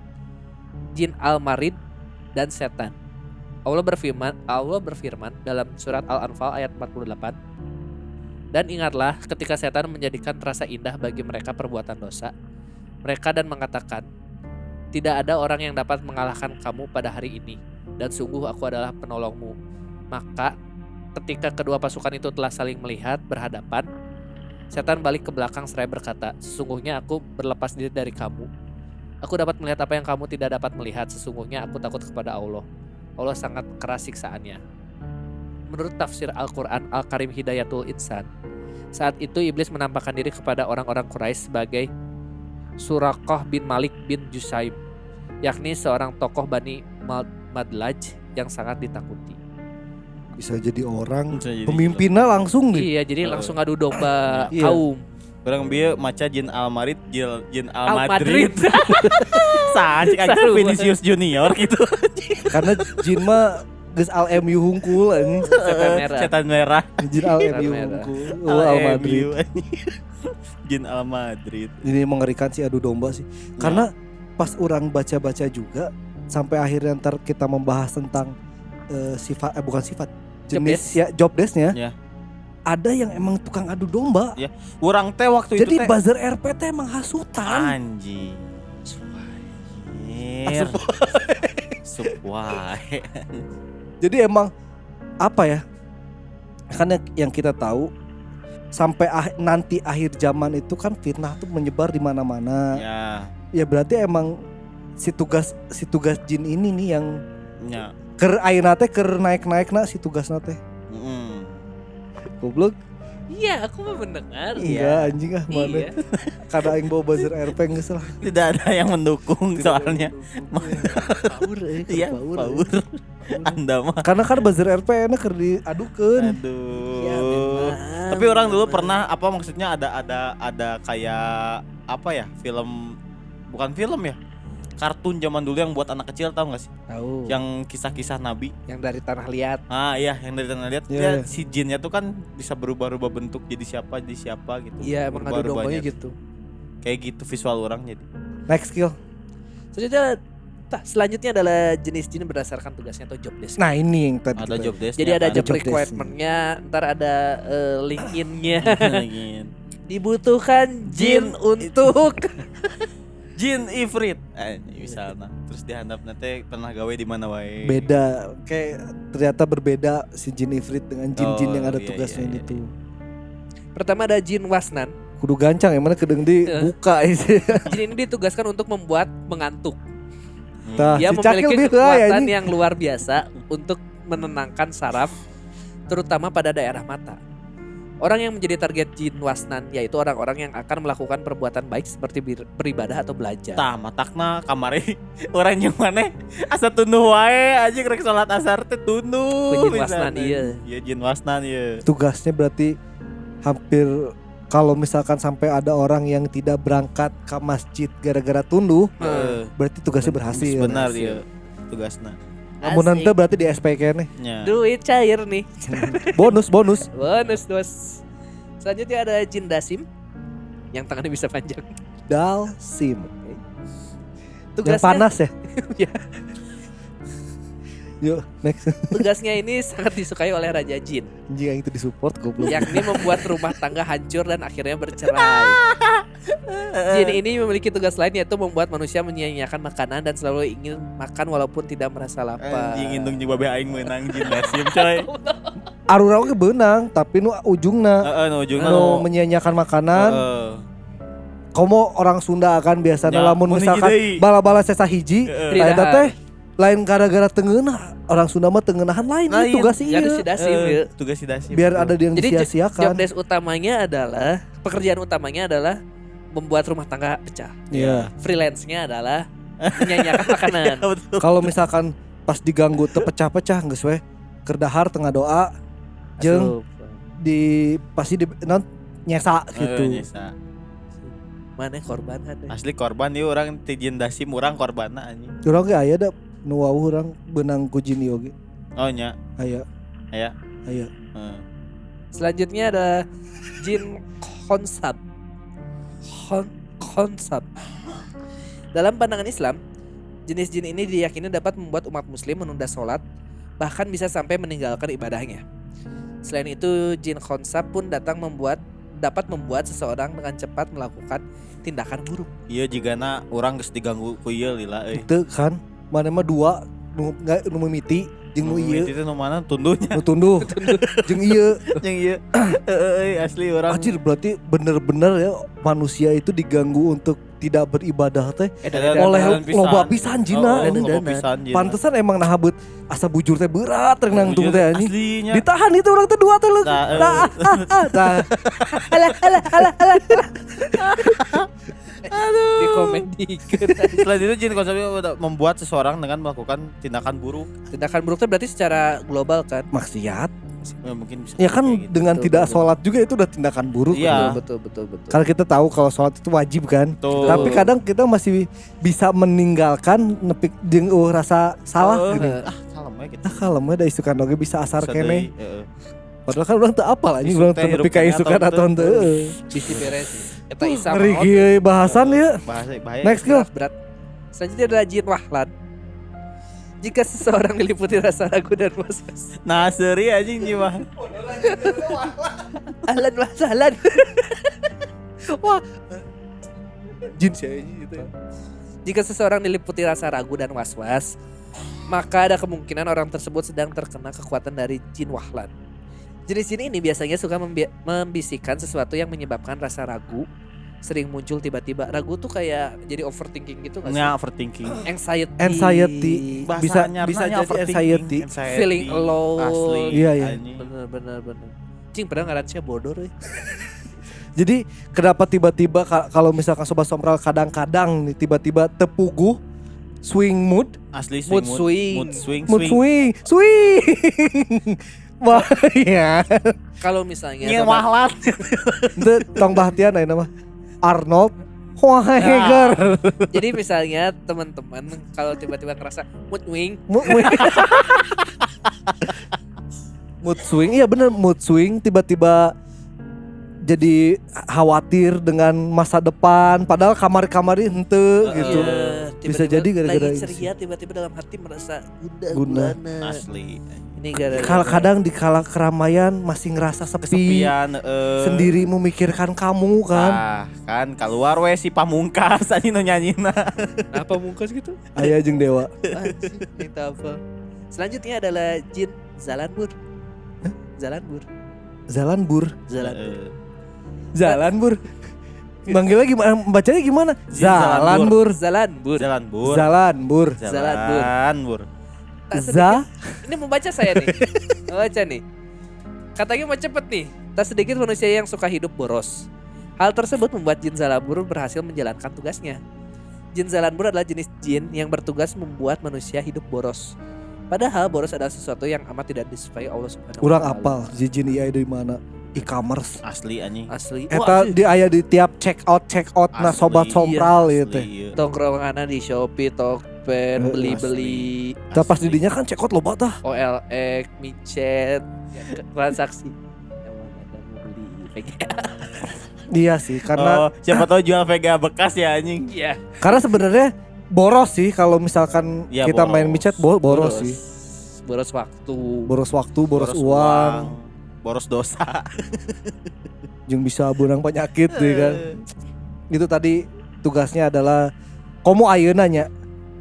Speaker 1: jin al-marid, dan setan. Allah berfirman, Allah berfirman dalam surat Al-Anfal ayat 48 dan ingatlah ketika setan menjadikan terasa indah bagi mereka perbuatan dosa, mereka dan mengatakan, tidak ada orang yang dapat mengalahkan kamu pada hari ini, dan sungguh aku adalah penolongmu. Maka ketika kedua pasukan itu telah saling melihat berhadapan, setan balik ke belakang seraya berkata, sesungguhnya aku berlepas diri dari kamu. Aku dapat melihat apa yang kamu tidak dapat melihat, sesungguhnya aku takut kepada Allah. Allah sangat keras siksaannya. Menurut tafsir Al-Quran Al-Karim Hidayatul Insan, saat itu iblis menampakkan diri kepada orang-orang Quraisy sebagai Surakoh bin Malik bin Jusaim, yakni seorang tokoh Bani Madlaj yang sangat ditakuti.
Speaker 2: Bisa jadi orang
Speaker 4: Bisa jadi
Speaker 2: pemimpinnya langsung nih.
Speaker 1: Iya, jadi langsung adu domba
Speaker 2: Iya.
Speaker 1: kaum.
Speaker 4: Orang bieu maca jin Almarid, jin, jin
Speaker 1: Al
Speaker 4: Almadrid.
Speaker 1: Madrid.
Speaker 4: Sancik aja. Vinicius Junior gitu.
Speaker 2: Karena jin mah geus al MU hungkul anjing.
Speaker 1: Setan merah.
Speaker 4: Setan merah.
Speaker 2: Jin al MU hungkul. Oh, Al Madrid.
Speaker 4: MU, anjing. Jin Al Madrid.
Speaker 2: Ini mengerikan sih adu domba sih. Karena pas orang baca-baca juga sampai akhirnya ntar kita membahas tentang eh, sifat eh, bukan sifat
Speaker 1: Job
Speaker 2: jenis
Speaker 1: desk.
Speaker 2: ya job desknya.
Speaker 4: Ya.
Speaker 2: Ada yang emang tukang adu domba.
Speaker 4: Urang teh waktu
Speaker 2: Jadi
Speaker 4: itu teh
Speaker 2: buzzer RP teh emang hasutan.
Speaker 4: anjing. Anjir. Supwae.
Speaker 2: Jadi emang apa ya? Karena yang kita tahu sampai ah- nanti akhir zaman itu kan fitnah tuh menyebar di mana-mana.
Speaker 4: Ya,
Speaker 2: Ya berarti emang si tugas si tugas jin ini nih yang
Speaker 4: ya.
Speaker 2: ker ayeuna teh ker naik-naik na si tugasna teh.
Speaker 4: Mm.
Speaker 2: Goblok.
Speaker 1: Iya, aku mah mendengar.
Speaker 2: Enggak anjing ah mana.
Speaker 1: Iya.
Speaker 2: Kada aing bawa buzzer RP geus lah.
Speaker 4: Tidak ada yang mendukung soalnya.
Speaker 2: Power eh, keur
Speaker 4: Iya,
Speaker 2: power, eh.
Speaker 4: power. Anda mah
Speaker 2: Karena kan buzzer RP enak keur diadukeun.
Speaker 4: aduh.
Speaker 1: Ya, memang.
Speaker 3: Tapi orang dulu pernah apa maksudnya ada ada ada kayak apa ya film bukan film ya kartun zaman dulu yang buat anak kecil tahu nggak sih
Speaker 1: tahu yang,
Speaker 3: kisah-kisah nabi
Speaker 1: yang dari tanah liat
Speaker 3: ah iya yang dari tanah lihat
Speaker 2: Iya,
Speaker 3: dia
Speaker 2: iya.
Speaker 3: si jinnya tuh kan bisa berubah-ubah bentuk jadi siapa jadi siapa gitu
Speaker 1: iya emang ada
Speaker 3: Berubah-ubahnya.
Speaker 1: dombonya gitu
Speaker 3: kayak gitu visual orang jadi
Speaker 2: Next skill.
Speaker 1: selanjutnya selanjutnya adalah jenis jin berdasarkan tugasnya atau job desk.
Speaker 2: Nah ini yang tadi.
Speaker 3: ada job desk
Speaker 1: jadi ada job
Speaker 2: job
Speaker 1: requirement-nya ntar ada eh, link-in-nya dibutuhkan jin
Speaker 3: Jin
Speaker 1: untuk
Speaker 3: jin ifrit. Eh misalnya terus dihandap nanti pernah gawe di mana wae?
Speaker 2: Beda. Kayak ternyata berbeda si jin ifrit dengan jin-jin
Speaker 3: Oh,
Speaker 2: yang ada
Speaker 3: iya,
Speaker 2: tugasnya
Speaker 3: iya,
Speaker 2: ini
Speaker 3: iya.
Speaker 2: tuh.
Speaker 1: pertama ada jin wasnan.
Speaker 2: Kudu gancang yang mana kedeng di
Speaker 1: Eh.
Speaker 2: buka isi.
Speaker 1: jin ini ditugaskan untuk membuat mengantuk
Speaker 2: Tah,
Speaker 1: dia
Speaker 2: si Cakil
Speaker 1: memiliki
Speaker 2: bisa ya
Speaker 1: kekuatan
Speaker 2: ini.
Speaker 1: yang luar biasa untuk menenangkan saraf terutama pada daerah mata Orang yang menjadi target jin wasnan yaitu orang-orang yang akan melakukan perbuatan baik seperti beribadah atau belajar.
Speaker 3: tah matakna kamari orang yang mana asa tunduh wae aja rek salat asar teh tunduh
Speaker 1: Ku jin wasnan, iya.
Speaker 3: iya jin wasnan iya
Speaker 2: Tugasnya berarti hampir kalau misalkan sampai ada orang yang tidak berangkat ke masjid gara-gara tunduh,
Speaker 3: Heeh.
Speaker 2: berarti tugasnya berhasil.
Speaker 3: benar iya tugasna
Speaker 2: Namun nanti berarti di SPK nih.
Speaker 3: nya
Speaker 1: duit cair nih.
Speaker 2: Bonus bonus.
Speaker 1: Bonus dos. Selanjutnya ada jin dasim yang tangannya bisa panjang.
Speaker 2: Dal sim.
Speaker 1: Tugasnya,
Speaker 2: Yang panas ya.
Speaker 1: Ya.
Speaker 2: Yuk next.
Speaker 1: tugasnya ini sangat disukai oleh Raja Jin,
Speaker 2: Anjing yang itu disupport goblok.
Speaker 1: yakni membuat rumah tangga hancur dan akhirnya bercerai. Jin ini memiliki tugas lain yaitu membuat manusia menyia-nyiakan makanan dan selalu ingin makan walaupun tidak merasa lapar.
Speaker 3: anjing indung jeung babe aing meunang jin dasim coy
Speaker 2: Arura oge beunang, tapi nu ujungna
Speaker 3: heeh nu ujungna
Speaker 2: nu menyanyiakan makanan.
Speaker 3: heeh.
Speaker 2: Komo orang Sunda akan biasanya
Speaker 3: Ya,
Speaker 2: lamun misalkan bala-bala sesa hiji. Eta teh lain gara-gara tengenah orang Sunda mah tengenahan lain,
Speaker 3: Lain.
Speaker 2: itu tugas iya.
Speaker 1: ada si dasim
Speaker 3: Heeh,
Speaker 1: ya.
Speaker 3: tugas si dasim
Speaker 2: Biar
Speaker 3: betul.
Speaker 2: ada yang
Speaker 1: Jadi jo- job desk utamanya adalah pekerjaan utamanya adalah membuat rumah tangga pecah.
Speaker 2: Iya.
Speaker 1: Freelance-nya adalah menyanyiakan makanan.
Speaker 3: Iya, betul.
Speaker 2: Kalau misalkan pas diganggu tepecah-pecah geus we kerdahar tengah doa jeung
Speaker 1: Asup.
Speaker 2: di pasti di non nyesa
Speaker 3: Heeh,
Speaker 2: gitu.
Speaker 3: nyesa.
Speaker 1: mana korban ada.
Speaker 3: asli korban ieu orang ti jin dasim urang korbanna anjing
Speaker 2: Urang ge aya da nu wawuh urang beunang ku jin
Speaker 3: oh nya
Speaker 2: Aya.
Speaker 3: Aya.
Speaker 2: Aya.
Speaker 3: Heeh.
Speaker 1: Selanjutnya ada jin konsab. Kon konsab. Dalam pandangan Islam, jenis jin ini diyakini dapat membuat umat muslim menunda sholat, bahkan bisa sampai meninggalkan ibadahnya. Selain itu, jin konsab pun datang membuat dapat membuat seseorang dengan cepat melakukan tindakan buruk.
Speaker 3: Iya jigana orang geus diganggu ku ieu lila euy.
Speaker 2: Itu kan mana mah dua nu nggak nu mimiti jeung nu ieu.
Speaker 3: Itu nu mana? Tunduhnya.
Speaker 2: Nu tunduh. Jeung ieu.
Speaker 3: Yang ieu. Heeh euy, asli orang.
Speaker 2: Anjir berarti bener-bener ya manusia itu diganggu untuk tidak beribadah teh
Speaker 3: Edan-
Speaker 2: oleh loba pisan jina.
Speaker 3: Oh, pisan jina.
Speaker 2: Pantesan emang nah beut asa bujur teh berat renang
Speaker 3: Bujur
Speaker 2: teh anjing.
Speaker 3: Aslinya.
Speaker 2: Ditahan itu orang teh dua teh lu.
Speaker 3: Nah, eh.
Speaker 2: Nah, ah, ah, nah.
Speaker 1: Dikomedikan.
Speaker 3: Selain itu jin konsepnya membuat seseorang dengan melakukan tindakan buruk.
Speaker 1: tindakan buruk itu berarti secara global kan?
Speaker 2: Maksiat.
Speaker 3: Ya, mungkin bisa
Speaker 2: Ya kan
Speaker 3: kayak gitu.
Speaker 2: dengan
Speaker 1: Betul,
Speaker 2: tidak
Speaker 1: betul.
Speaker 2: sholat juga itu udah tindakan buruk.
Speaker 3: Iya.
Speaker 1: Betul betul betul. betul.
Speaker 2: Karena kita tahu kalau sholat itu wajib kan.
Speaker 3: Tuh.
Speaker 2: Tapi kadang kita masih bisa meninggalkan nepik jeung uh, rasa salah
Speaker 3: Oh,
Speaker 2: gini.
Speaker 3: ah, kalem we gitu.
Speaker 2: Ah kalem we da isukan oge bisa asar
Speaker 3: Bisa
Speaker 2: kene.
Speaker 3: heeh.
Speaker 2: Padahal kan orang teu apal anjing
Speaker 3: Isuk
Speaker 2: orang
Speaker 3: teh
Speaker 2: teu nepi
Speaker 3: hirup
Speaker 2: ka
Speaker 3: kene
Speaker 2: isukan
Speaker 3: atau
Speaker 2: henteu.
Speaker 1: Bisi beres. Eta isa
Speaker 2: Ngeri bahasan ya.
Speaker 3: Bahasa bahaya.
Speaker 2: Next
Speaker 1: berat, berat. Selanjutnya adalah jin wahlan. Jika seseorang diliputi rasa ragu dan was-was.
Speaker 3: Nah, seri anjing jiwa.
Speaker 1: Ahlan wa sahlan.
Speaker 2: Jin sih gitu.
Speaker 1: Jika seseorang diliputi rasa ragu dan was-was, maka ada kemungkinan orang tersebut sedang terkena kekuatan dari jin wahlan. Jenis jin ini biasanya suka membi- membisikkan sesuatu yang menyebabkan rasa ragu sering muncul tiba-tiba. Ragu tuh kayak jadi overthinking gitu gak sih?
Speaker 3: Nya overthinking.
Speaker 1: Anxiety.
Speaker 2: Anxiety. Bisa- bisa jadi
Speaker 3: overthinking.
Speaker 2: anxiety.
Speaker 1: Feeling alone.
Speaker 3: Asli.
Speaker 2: Iya, iya.
Speaker 1: Bener bener bener. Cing padahal ngarannya bodoh euy.
Speaker 2: Jadi kenapa tiba-tiba ka- kalau misalkan sobat sompral kadang-kadang nih tiba-tiba tepuguh swing mood,
Speaker 3: Asli
Speaker 1: Mood
Speaker 3: swing
Speaker 1: swing.
Speaker 3: Mood swing.
Speaker 2: mood
Speaker 3: swing.
Speaker 2: swing, swing. Wah, iya.
Speaker 1: Kalau misalnya
Speaker 3: mahlat.
Speaker 2: Itu tong bahtian ayeuna mah. Arnold Schwarzenegger.
Speaker 1: jadi misalnya teman-teman kalau tiba-tiba ngerasa mood swing,
Speaker 2: Mu- mu- mood swing iya bener mood swing tiba-tiba jadi khawatir dengan masa depan padahal kamar-kamar ente gitu
Speaker 1: iya,
Speaker 2: Bisa
Speaker 1: tiba-tiba
Speaker 2: jadi gara-gara
Speaker 1: ceria tiba-tiba dalam hati merasa
Speaker 2: Guna.
Speaker 1: gulana.
Speaker 3: Asli.
Speaker 1: Ini
Speaker 2: Kalau kadang di kala keramaian masih ngerasa sepi
Speaker 3: Kesepian eh.
Speaker 2: sendiri memikirkan kamu kan
Speaker 3: Ah, kan keluar we si pamungkas anjing nu nyanyina.
Speaker 1: apa mungkas gitu?
Speaker 2: ayah jeung dewa
Speaker 1: Anjing, minta apa? Selanjutnya adalah jin Zalanbur. Zalanbur.
Speaker 2: Zalanbur
Speaker 1: Zalanbur.
Speaker 3: Eh,
Speaker 2: Zalanbur manggilnya gimana bacanya gimana Zalanbur
Speaker 1: Zalanbur.
Speaker 3: Jalan bur.
Speaker 2: Zalanbur
Speaker 1: Zalanbur. Tak sedikit-
Speaker 2: Za
Speaker 1: Ini membaca saya nih. Membaca nih. Katanya mau cepet nih. Tak sedikit manusia yang suka hidup boros. Hal tersebut membuat jin Zalanbur berhasil menjalankan tugasnya. Jin Zalanbur adalah jenis jin yang bertugas membuat manusia hidup boros. Padahal boros adalah sesuatu yang amat tidak disukai Allah Subhanahu wa
Speaker 2: Urang apal jijin iya dari mana e-commerce
Speaker 3: Asli anjing.
Speaker 1: Asli.
Speaker 2: Eta
Speaker 1: Wah,
Speaker 2: di aya di tiap check out check out nah
Speaker 3: Asli,
Speaker 2: sobat
Speaker 3: iya,
Speaker 2: sompral
Speaker 3: asli,
Speaker 2: ieu teh.
Speaker 3: iya.
Speaker 1: tongkrongan di Shopee, Tokped,
Speaker 2: Eh,
Speaker 1: beli-beli
Speaker 2: Tah pas didinya kan check out loba tah.
Speaker 1: OLX, micet, ya, transaksi. Yang mana ada mau beli VGA.
Speaker 2: Iya sih karena
Speaker 3: Oh, siapa tahu jual Vega bekas ya anjing.
Speaker 1: Iya.
Speaker 2: karena sebenarnya boros sih kalau misalkan
Speaker 3: Iya,
Speaker 2: kita main
Speaker 3: boros.
Speaker 2: micet bo- boros, sih.
Speaker 1: Boros waktu.
Speaker 2: Boros waktu, boros, uang,
Speaker 3: boros dosa.
Speaker 2: jeung bisa bunang penyakit deh kan. Itu tadi tugasnya adalah komo ayeuna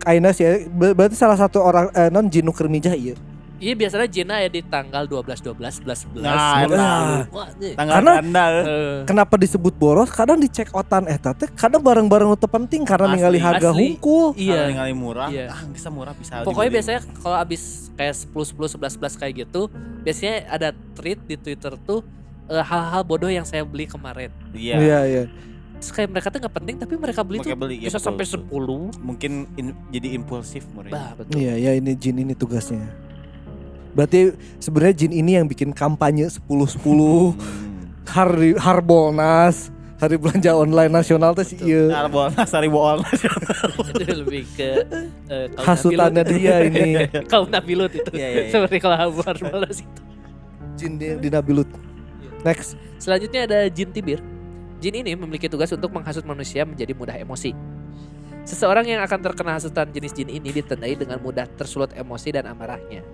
Speaker 2: Ayeuna sih ber- berarti salah satu orang eh, non jinu kermijah iya.
Speaker 1: Iya biasanya Jena ya di tanggal 12 12 11 11.
Speaker 3: Nah,
Speaker 2: nah.
Speaker 1: Wah.
Speaker 3: Tanggal
Speaker 2: Karena-
Speaker 3: ganda. eh.
Speaker 2: Kenapa disebut boros? Kadang di check outan eh teh kadang barang-barang teu penting karena
Speaker 3: Asli,
Speaker 2: ningali harga
Speaker 1: asli.
Speaker 2: hungkul.
Speaker 1: iya.
Speaker 3: Ningali murah,
Speaker 1: Iya.
Speaker 3: ah bisa murah bisa.
Speaker 1: Pokoknya
Speaker 3: dibeli.
Speaker 1: biasanya kalau abis kayak 10 10 11 11 kayak gitu, biasanya ada tweet di Twitter tuh eh, hal-hal bodoh yang saya beli kemarin.
Speaker 3: Iya.
Speaker 2: Iya, iya.
Speaker 1: Kayak mereka tuh nggak penting tapi mereka beli
Speaker 3: Mereka
Speaker 1: tuh
Speaker 3: beli, ya
Speaker 1: bisa
Speaker 3: betul,
Speaker 1: sampai
Speaker 3: betul.
Speaker 1: 10.
Speaker 3: Mungkin in- jadi impulsif mereka.
Speaker 1: Bah, betul.
Speaker 2: Iya, ya ini jin ini tugasnya. Berarti sebenarnya jin ini yang bikin kampanye 10-10
Speaker 3: Hmm.
Speaker 2: hari Harbolnas, hari belanja online nasional teh sih iya.
Speaker 3: Arbol sari bool
Speaker 1: itu lebih ke kaum
Speaker 2: Hasutannya dia ini.
Speaker 1: kaum Nabilut itu.
Speaker 3: Iya, iya, iya.
Speaker 1: Seperti kalau Habar Malas itu.
Speaker 2: Jin di, di Nabilut. Next.
Speaker 1: Selanjutnya ada jin tibir. Jin ini memiliki tugas untuk menghasut manusia menjadi mudah emosi. Seseorang yang akan terkena hasutan jenis jin ini ditandai dengan mudah tersulut emosi dan amarahnya.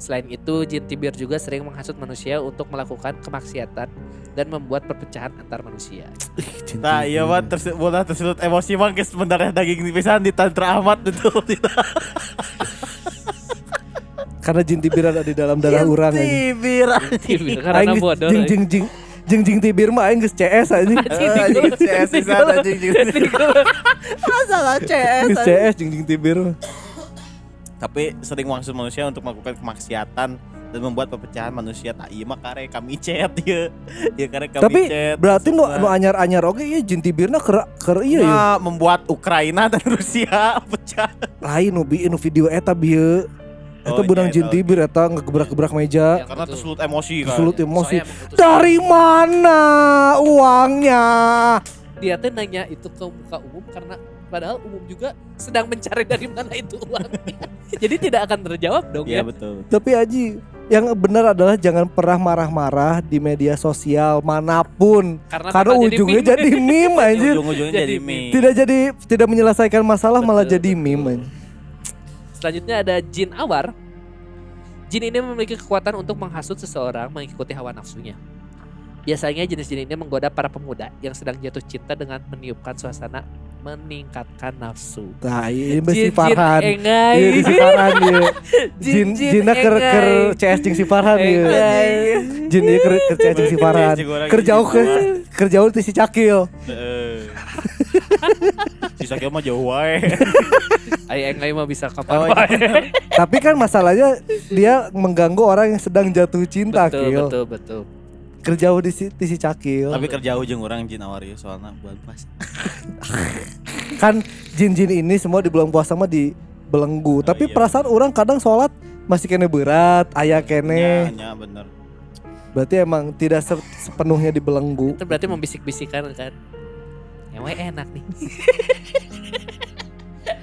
Speaker 1: Selain itu, jin tibir juga sering menghasut manusia untuk melakukan kemaksiatan dan membuat perpecahan antar manusia.
Speaker 2: Jin
Speaker 3: Nah iya mah terus bola tersulut emosi mah geus mendarah daging pisan di tantra amat betul
Speaker 2: Karena jin tibir ada di dalam darah orang aja.
Speaker 3: Tibir
Speaker 1: Tibir karena bodoh.
Speaker 2: jing jing jing jing jing tibir mah aing geus CS aja.
Speaker 3: Anjing CS pisan anjing Masalah CS
Speaker 2: Geus CS jing jing tibir.
Speaker 3: Tapi sering maksud manusia untuk melakukan kemaksiatan dan membuat perpecahan manusia tak iya mah kare kami chat ya ya kare kami
Speaker 2: Tapi
Speaker 3: chat
Speaker 2: berarti nu nu anyar-anyar oge ieu jin tibirna keur keur iya ya.
Speaker 3: Nah, membuat Ukraina dan Rusia pecah
Speaker 2: Lain nu bi nu video eta bieu. Eta
Speaker 3: Oh,
Speaker 2: benang
Speaker 3: iya,
Speaker 2: jin
Speaker 3: eta.
Speaker 2: tibir eta ngegebrak-gebrak meja.
Speaker 1: Ya,
Speaker 3: karena tersulut emosi kan
Speaker 2: Tersulut emosi.
Speaker 1: Soalnya itu
Speaker 2: Dari mana uangnya?
Speaker 1: dia teh nanya itu ke muka umum karena padahal umum juga sedang mencari dari mana itu uangnya. Jadi tidak akan terjawab dong
Speaker 3: Iya
Speaker 1: ya.
Speaker 3: betul
Speaker 2: Tapi Aji, yang benar adalah jangan pernah marah-marah di media sosial mana
Speaker 1: pun.
Speaker 2: Karena,
Speaker 1: Karena
Speaker 2: ujungnya
Speaker 1: meme.
Speaker 2: jadi meme anjir.
Speaker 3: ujung-ujungnya
Speaker 1: Jadi
Speaker 3: jadi
Speaker 1: meme.
Speaker 2: Tidak jadi tidak menyelesaikan masalah malah
Speaker 1: Betul,
Speaker 2: jadi
Speaker 1: betul.
Speaker 2: meme. anjir.
Speaker 1: Selanjutnya ada jin awar. Jin ini memiliki kekuatan untuk menghasut seseorang mengikuti hawa nafsunya. Biasanya jenis jin ini menggoda para pemuda yang sedang jatuh cinta dengan meniupkan suasana meningkatkan nafsu.
Speaker 2: Nah, ini si
Speaker 1: Jin-jin
Speaker 2: Farhan.
Speaker 1: engai.
Speaker 2: Iya si Farhan dia. Jin
Speaker 1: Jin-jin
Speaker 2: Jinna ker ker. CS jeung si Farhan.
Speaker 1: Engai.
Speaker 2: Jin dia ker ker CS jeung si Farhan. Ker jauh ke ker jauh ti si Cakil.
Speaker 3: Heeh. Si Sakil mah jauh wae.
Speaker 1: Ai engai mah bisa
Speaker 3: Oh,
Speaker 1: kapan
Speaker 3: iya.
Speaker 1: wae.
Speaker 2: Tapi kan masalahnya dia mengganggu orang yang sedang jatuh cinta,
Speaker 1: Betul,
Speaker 2: Kil.
Speaker 1: betul, betul.
Speaker 2: Ker jauh di si, di si Cakil.
Speaker 3: Tapi kerja ujung orang jin awar ya soalnya bulan puasa.
Speaker 2: kan jin-jin ini semua di bulan puasa mah di belenggu. Tapi
Speaker 3: iya.
Speaker 2: perasaan orang kadang sholat masih kene berat, aya
Speaker 3: Nya,
Speaker 2: kene.
Speaker 3: nya bener.
Speaker 2: Berarti emang tidak se- sepenuhnya dibelenggu.
Speaker 1: Itu berarti membisik-bisikan kan. Ngewe enak nih.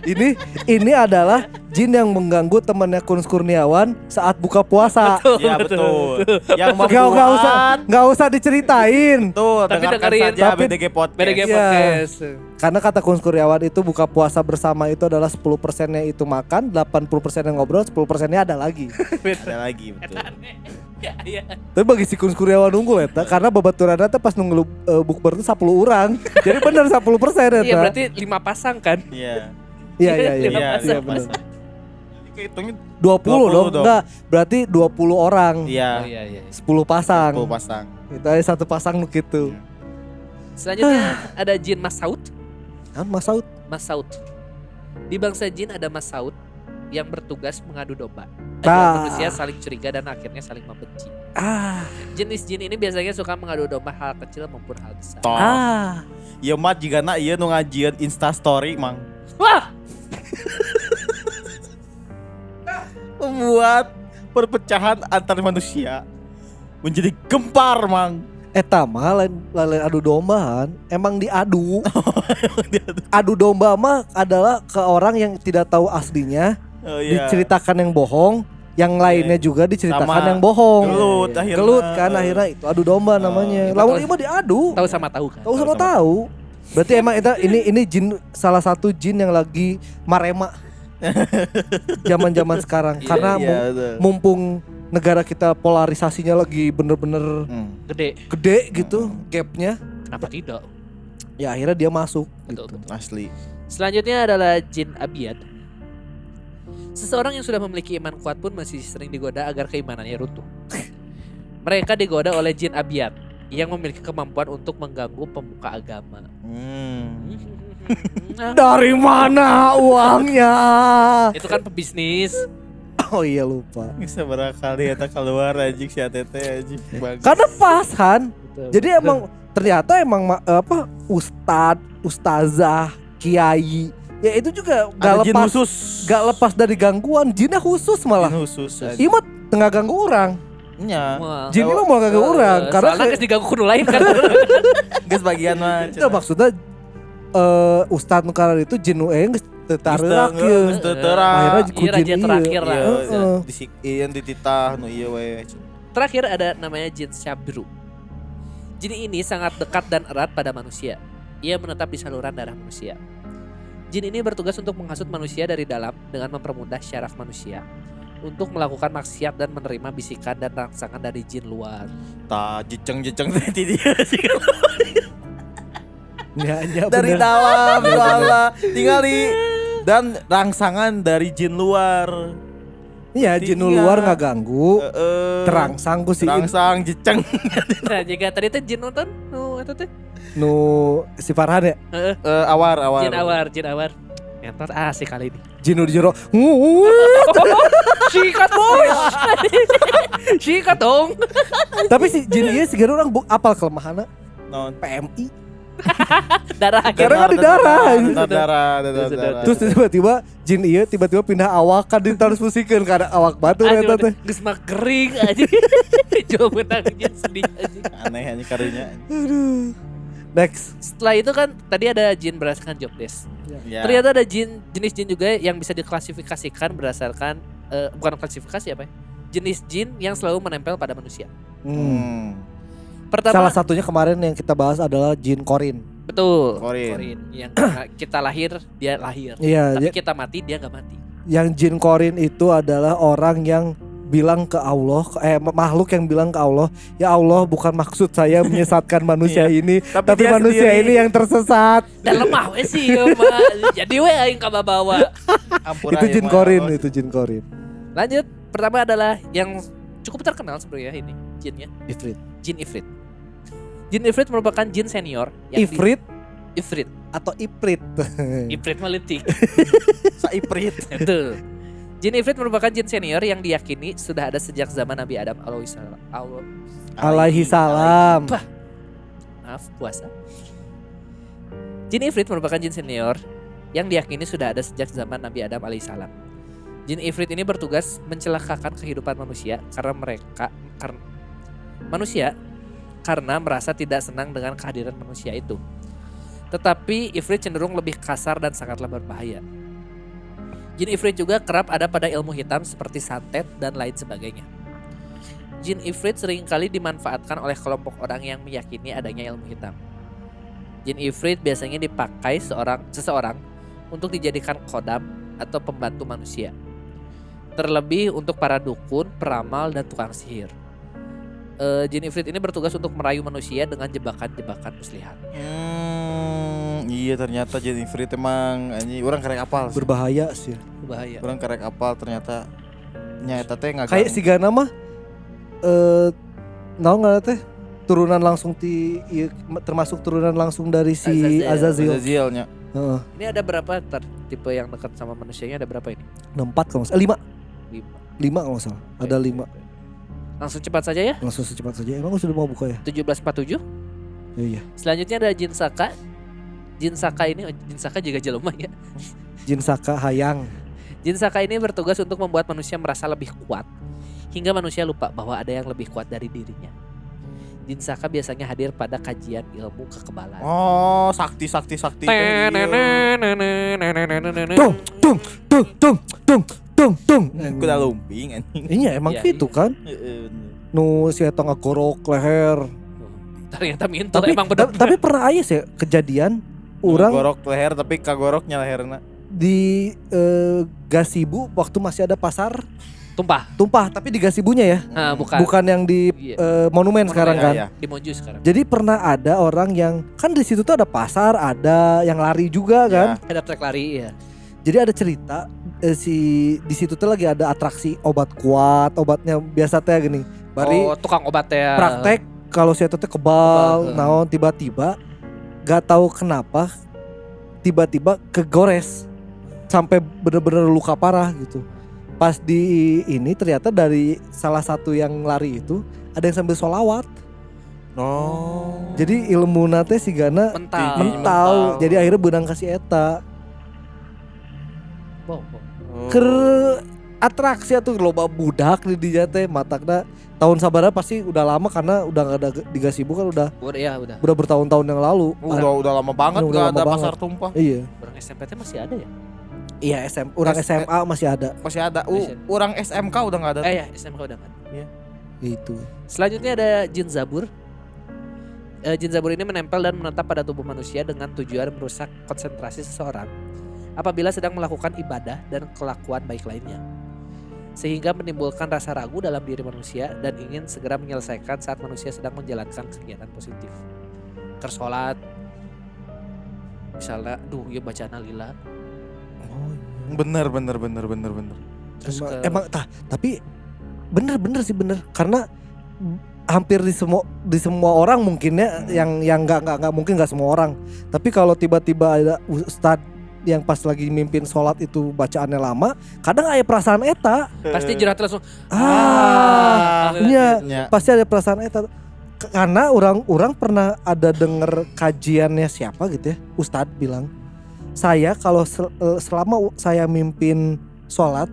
Speaker 2: Ini ini adalah jin yang mengganggu temannya Kunz Kurniawan saat buka puasa.
Speaker 3: Iya betul. Yang
Speaker 2: Gak, gak usah nggak usah diceritain.
Speaker 3: Betul,
Speaker 1: Tapi
Speaker 3: dengarkan
Speaker 1: dengerin.
Speaker 3: saja
Speaker 2: Tapi-
Speaker 3: BDG Podcast.
Speaker 1: BDG
Speaker 2: Iya.
Speaker 1: podcast.
Speaker 2: Karena kata Kunz Kurniawan itu buka puasa bersama itu adalah 10 persennya itu makan, 80 persen yang ngobrol, 10 persennya ada lagi.
Speaker 3: Ada lagi betul.
Speaker 1: Ya, iya.
Speaker 2: Tapi bagi si Kunz Kurniawan unggul eta karena babaturan eta pas nunggu uh, bukber itu 10 orang. Jadi bener 10 persen eta.
Speaker 1: Iya berarti lima pasang kan?
Speaker 3: Iya.
Speaker 2: Iya iya iya.
Speaker 3: Iya.
Speaker 2: Iya.
Speaker 3: Jadi kehitungnya
Speaker 2: 20,
Speaker 3: 20
Speaker 2: dong.
Speaker 3: dong.
Speaker 2: Enggak, berarti 20 orang.
Speaker 3: iya.
Speaker 1: Oh iya iya.
Speaker 2: 10 pasang.
Speaker 3: 10 pasang.
Speaker 2: Itu ada satu pasang nu gitu.
Speaker 1: Selanjutnya ada jin Masaud.
Speaker 2: Kan Mas Saud.
Speaker 1: Masaud. Di bangsa jin ada Masaud yang bertugas mengadu domba.
Speaker 2: Ah.
Speaker 1: Agar manusia saling curiga dan akhirnya saling membenci.
Speaker 2: Ah.
Speaker 1: Jenis jin ini biasanya suka mengadu domba hal kecil maupun hal besar.
Speaker 3: Toh.
Speaker 2: Ah.
Speaker 3: Ieu mah jigana ieu nu ngajian Insta story mang.
Speaker 1: Wah,
Speaker 3: Membuat perpecahan antar manusia menjadi gempar mang.
Speaker 2: Eta mah lain, lain adu domba kan. Emang diadu. adu domba mah adalah ke orang yang tidak tahu aslinya,
Speaker 3: Oh iya.
Speaker 2: diceritakan yang bohong, yang lainnya juga diceritakan
Speaker 3: Sama.
Speaker 2: yang bohong.
Speaker 3: Gelut akhirnya.
Speaker 2: Gelut kan akhirnya itu adu domba namanya.
Speaker 1: iya,
Speaker 2: Lawan mah diadu.
Speaker 1: tahu sama tahu kan?
Speaker 2: Tahu sama
Speaker 3: Tahu sama
Speaker 2: tahu. Berarti emang itu ini ini jin salah satu jin yang lagi marema zaman-zaman sekarang
Speaker 1: Iya,
Speaker 2: karena
Speaker 3: Iya, betul.
Speaker 2: mumpung negara kita polarisasinya lagi bener-bener
Speaker 3: Hmm.
Speaker 1: Gede.
Speaker 2: gede gitu gapnya
Speaker 1: Kenapa tidak?
Speaker 2: ya akhirnya dia masuk
Speaker 1: Betul,
Speaker 2: gitu.
Speaker 1: betul.
Speaker 3: Asli.
Speaker 1: Selanjutnya adalah jin Abiyad. Seseorang yang sudah memiliki iman kuat pun masih sering digoda agar keimanannya runtuh. Mereka digoda oleh jin Abiyad yang memiliki kemampuan untuk mengganggu pemuka agama.
Speaker 3: Hmm.
Speaker 2: Dari mana uangnya?
Speaker 1: Itu kan pebisnis.
Speaker 2: Oh iya lupa.
Speaker 3: Bisa kali eta keluar anjing si ATT anjing. Bagus.
Speaker 2: Karena pas Han.
Speaker 1: Betul.
Speaker 2: Jadi emang ternyata emang ma- apa ustad, ustazah, kiai ya itu juga gak
Speaker 3: Ada jin
Speaker 2: lepas
Speaker 3: khusus.
Speaker 2: gak lepas dari gangguan jinnya khusus malah.
Speaker 3: Jin khusus.
Speaker 2: Imat tengah ganggu orang.
Speaker 3: Nya.
Speaker 2: Jin ini mah mau ganggu orang karena
Speaker 1: Soalnya
Speaker 2: kayak-
Speaker 1: geus diganggu kudu lain kan.
Speaker 3: Geus bagian mah.
Speaker 2: itu maksudnya eh Ustadz Nukaran itu jin nu geus teu tarerak
Speaker 3: Geus
Speaker 2: ye.
Speaker 3: teu terang.
Speaker 2: Akhirnya
Speaker 1: Iya,
Speaker 2: ku
Speaker 1: raja
Speaker 2: jin ieu.
Speaker 1: terakhir lah.
Speaker 3: Iya, disik ieu dititah nu ieu we.
Speaker 1: Terakhir ada namanya jin Syabru. Jin ini sangat dekat dan erat pada manusia. Ia menetap di saluran darah manusia. Jin ini bertugas untuk menghasut manusia dari dalam dengan mempermudah syaraf manusia untuk melakukan maksiat dan menerima bisikan dan rangsangan dari jin luar.
Speaker 3: Ta jeceng-jeceng tadi dia sih.
Speaker 2: Ya, ya,
Speaker 3: Dari
Speaker 2: bener.
Speaker 3: dalam ya Allah tinggal di dan rangsangan dari jin luar.
Speaker 2: Iya, jin nu
Speaker 3: Iya.
Speaker 2: luar nggak ganggu.
Speaker 3: Heeh.
Speaker 2: Terangsang ku si in-
Speaker 3: Terangsang jeceng.
Speaker 1: Nah, jika tadi teh jin nonton, nu eta teh.
Speaker 2: nu si Farhan ya.
Speaker 1: Heeh,
Speaker 3: Eh, awar awar.
Speaker 1: jin awar, jin awar. Entar asik kali ini.
Speaker 2: Jin nu di jero.
Speaker 1: Sikat bos. Sikat dong.
Speaker 2: Tapi si jin ieu si orang apal kelemahanna
Speaker 3: Non.
Speaker 2: PMI.
Speaker 1: Darah
Speaker 2: Karena kan di darah.
Speaker 3: Darah.
Speaker 2: Terus tiba-tiba jin ieu tiba-tiba pindah awak kan ditransfusikeun ka awak batu eta teh.
Speaker 1: Geus mah kering aja. Coba menang jin sedih aja.
Speaker 3: Aneh aneh karunya.
Speaker 2: Aduh. Next.
Speaker 1: Setelah itu kan tadi ada jin berdasarkan job desk.
Speaker 3: Ya.
Speaker 1: Ternyata ada jin jenis jin juga yang bisa diklasifikasikan berdasarkan eh, bukan klasifikasi apa ya? Jenis jin yang selalu menempel pada manusia.
Speaker 2: Hmm.
Speaker 1: Pertama
Speaker 2: Salah satunya kemarin yang kita bahas adalah jin korin.
Speaker 1: betul
Speaker 3: Korin.
Speaker 1: yang karena kita lahir dia lahir.
Speaker 2: Iya,
Speaker 1: Tapi
Speaker 2: ya-
Speaker 1: kita mati dia nggak mati.
Speaker 2: yang jin korin itu adalah orang yang bilang ke Allah, eh makhluk yang bilang ke Allah, ya Allah bukan maksud saya menyesatkan manusia ini, tapi,
Speaker 3: dia
Speaker 2: manusia
Speaker 3: sendiri.
Speaker 2: ini yang tersesat.
Speaker 1: Dan lemah we sih ya. Jadi we aing bawa.
Speaker 3: Ampura
Speaker 2: itu jin korin, itu jin korin.
Speaker 1: Lanjut, pertama adalah yang cukup terkenal sebenarnya ini jinnya,
Speaker 2: Ifrit.
Speaker 1: jin Ifrit. Jin Ifrit merupakan jin senior yang di-
Speaker 2: Ifrit
Speaker 1: Ifrit.
Speaker 2: atau Iprit.
Speaker 1: Ifrit melitik.
Speaker 3: Saiprit.
Speaker 1: Itu. Jin Ifrit merupakan jin senior yang diyakini sudah ada sejak zaman Nabi Adam alaihissalam. Allah,
Speaker 2: Alaihi salam.
Speaker 1: Maaf puasa. Jin Ifrit merupakan jin senior yang diyakini sudah ada sejak zaman Nabi Adam alaihissalam. Jin Ifrit ini bertugas mencelakakan kehidupan manusia karena mereka karena manusia karena merasa tidak senang dengan kehadiran manusia itu. Tetapi Ifrit cenderung lebih kasar dan sangatlah berbahaya. Jin Ifrit juga kerap ada pada ilmu hitam seperti santet dan lain sebagainya. Jin Ifrit sering kali dimanfaatkan oleh kelompok orang yang meyakini adanya ilmu hitam. Jin Ifrit biasanya dipakai seorang seseorang untuk dijadikan kodam atau pembantu manusia. Terlebih untuk para dukun, peramal, dan tukang sihir. Eh, Jin Ifrit ini bertugas untuk merayu manusia dengan jebakan-jebakan muslihat.
Speaker 3: Hmm, iya ternyata jadi Ifrit emang anjing orang karek apal. sih.
Speaker 2: Berbahaya sih.
Speaker 1: Bahaya.
Speaker 3: Orang karek apal ternyata nyata teh nggak
Speaker 2: Kayak si Gana mah eh naon nggak teh turunan langsung ti ieu, termasuk turunan langsung dari si.
Speaker 1: Azazel.
Speaker 3: Azazielnya.
Speaker 2: Heeh.
Speaker 1: Ini ada berapa ter tipe yang dekat sama manusianya ada berapa ini?
Speaker 2: Ada empat kalau nggak salah. Eh, lima.
Speaker 1: Lima.
Speaker 2: Lima kalau nggak salah. Ada
Speaker 1: Oke,
Speaker 2: lima.
Speaker 1: oke. Langsung cepat saja ya.
Speaker 2: Langsung secepat saja. Emang sudah mau buka ya?
Speaker 1: 1747.
Speaker 2: Iya iya.
Speaker 1: Selanjutnya ada Jin Saka. Jin Saka ini oh, Jin Saka juga jelema ya.
Speaker 2: Jin Saka Hayang.
Speaker 1: Jin Saka ini bertugas untuk membuat manusia merasa lebih kuat hingga manusia lupa bahwa ada yang lebih kuat dari dirinya. Jin Saka biasanya hadir pada kajian ilmu kekebalan.
Speaker 3: Oh, sakti sakti sakti. iya.
Speaker 2: Tung tung tung tung tung tung tung.
Speaker 3: Kuda lumping anjing.
Speaker 2: Iya emang
Speaker 1: Iya,
Speaker 2: gitu kan.
Speaker 3: Heeh.
Speaker 2: Nu si eta ngagorok leher.
Speaker 1: Ternyata minto
Speaker 2: Tapi
Speaker 1: emang benar.
Speaker 2: tapi pernah aja sih kejadian orang
Speaker 3: gorok leher tapi kagoroknya leherna.
Speaker 2: di eh, gasibu waktu masih ada pasar
Speaker 1: tumpah.
Speaker 2: tumpah tapi di gasibunya ya
Speaker 1: Nah, bukan.
Speaker 2: bukan yang di
Speaker 1: Iya.
Speaker 2: eh, monumen sekarang
Speaker 3: Iya,
Speaker 2: kan
Speaker 3: iya.
Speaker 1: Di Moju sekarang.
Speaker 2: jadi pernah ada orang yang kan di situ tuh ada pasar ada yang lari juga kan
Speaker 3: Ya.
Speaker 1: Ada trek lari ya.
Speaker 2: jadi ada cerita eh, si di situ tuh lagi ada atraksi obat kuat obatnya biasa teh gini bari
Speaker 1: oh, tukang obat ya.
Speaker 2: praktek kalau saya tuh
Speaker 1: Kebal,
Speaker 2: naon tiba-tiba gak tahu kenapa tiba-tiba kegores sampai bener-bener luka parah gitu pas di ini ternyata dari salah satu yang lari itu ada yang sambil solawat
Speaker 3: Oh.
Speaker 2: jadi ilmu nate si Gana
Speaker 1: mental
Speaker 2: mental. jadi akhirnya benang kasih eta
Speaker 1: Wow, wow.
Speaker 2: Ke atraksi atau loba budak di dia teh matakna tahun sabara pasti udah lama karena udah gak ada di Gasibu kan udah
Speaker 1: Udah ya udah.
Speaker 2: udah bertahun-tahun yang lalu
Speaker 3: Udah udah lama banget
Speaker 2: Udah lama
Speaker 3: ada
Speaker 2: banget.
Speaker 3: pasar tumpah.
Speaker 2: iya
Speaker 1: Orang SMP teh masih ada ya?
Speaker 2: Iya SM, orang
Speaker 3: S-
Speaker 2: SMA masih ada
Speaker 3: Masih ada. Uh,
Speaker 1: Masih ada.
Speaker 3: orang SMK udah nggak ada.
Speaker 1: Eh ya, SMK udah kan.
Speaker 2: itu.
Speaker 1: Selanjutnya ada jin zabur. Eh, jin zabur ini menempel dan menetap pada tubuh manusia dengan tujuan merusak konsentrasi seseorang apabila sedang melakukan ibadah dan kelakuan baik lainnya. Sehingga menimbulkan rasa ragu dalam diri manusia dan ingin segera menyelesaikan saat manusia sedang menjalankan kegiatan positif. Kersolat, misalnya, duh ya bacaan lila.
Speaker 2: Oh,
Speaker 3: Bener bener bener bener bener.
Speaker 1: Terus
Speaker 2: emang,
Speaker 1: ke-
Speaker 2: emang tah, tapi bener-bener sih bener karena hampir di semua di semua orang mungkin ya
Speaker 3: Hmm.
Speaker 2: yang yang nggak nggak nggak mungkin nggak semua orang tapi kalau tiba-tiba ada ustad yang pas lagi mimpin sholat itu bacaannya lama kadang ada perasaan eta
Speaker 1: Pasti jerat langsung.
Speaker 2: ah iya
Speaker 3: Ya.
Speaker 2: pasti ada perasaan eta karena orang orang pernah ada denger kajiannya siapa gitu ya Ustadz bilang saya kalau sel- eh, selama saya mimpin sholat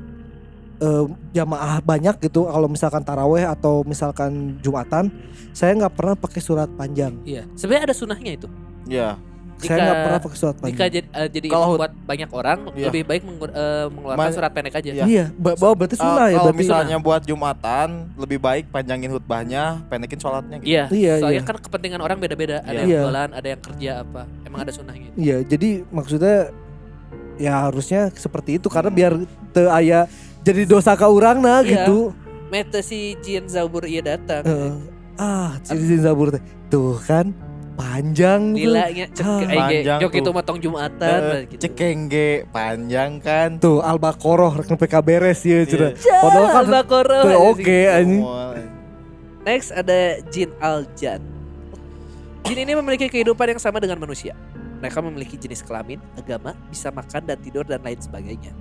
Speaker 2: eh, jamaah banyak gitu kalau misalkan taraweh atau misalkan jumatan saya nggak pernah pakai surat panjang
Speaker 1: Iya, sebenarnya ada sunahnya itu.
Speaker 3: Ya.
Speaker 1: Jika-
Speaker 2: saya nggak pernah pakai surat
Speaker 1: Jika
Speaker 2: panjang
Speaker 1: jadi, eh, jadi
Speaker 3: Kalau-
Speaker 1: buat banyak orang
Speaker 3: Iya.
Speaker 1: lebih baik mengu- eh, mengeluarkan
Speaker 3: Ma-
Speaker 1: surat pendek aja.
Speaker 3: Iya.
Speaker 2: iya ba- bahwa berarti
Speaker 3: Uh,
Speaker 2: sunnah ya
Speaker 3: kalau
Speaker 2: berarti
Speaker 3: misalnya buat Jumatan lebih baik panjangin khutbahnya, pendekin sholatnya gitu.
Speaker 1: Iya,
Speaker 2: Iya,
Speaker 1: soalnya
Speaker 2: iya.
Speaker 1: kan kepentingan orang beda-beda. Ada
Speaker 3: Iya.
Speaker 1: yang
Speaker 2: Iya.
Speaker 1: jualan, ada yang kerja apa. Emang ada sunahnya. itu.
Speaker 2: Iya, jadi maksudnya ya harusnya seperti itu karena biar te aya jadi dosa ke orang nah
Speaker 1: Iya.
Speaker 2: gitu.
Speaker 1: Mete si Jin Zabur iya datang.
Speaker 2: Heeh. ah, ciri Zabur teh. Tuh kan panjang tuh.
Speaker 1: Lilanya cek
Speaker 2: Ah.
Speaker 1: eh, ge,
Speaker 3: Panjang
Speaker 1: jok itu motong Jumatan
Speaker 3: Eh,
Speaker 1: gitu.
Speaker 3: Cekengge panjang kan.
Speaker 2: Tuh Al-Baqarah rek nepi ka beres ya cenah.
Speaker 1: Ja,
Speaker 2: Padahal kan
Speaker 1: Al-Baqarah
Speaker 2: tuh
Speaker 1: aja
Speaker 2: oke anjing.
Speaker 1: Next ada Jin Al-Jan. Jin ini memiliki kehidupan yang sama dengan manusia. Mereka memiliki jenis kelamin, agama, bisa makan dan tidur dan lain sebagainya.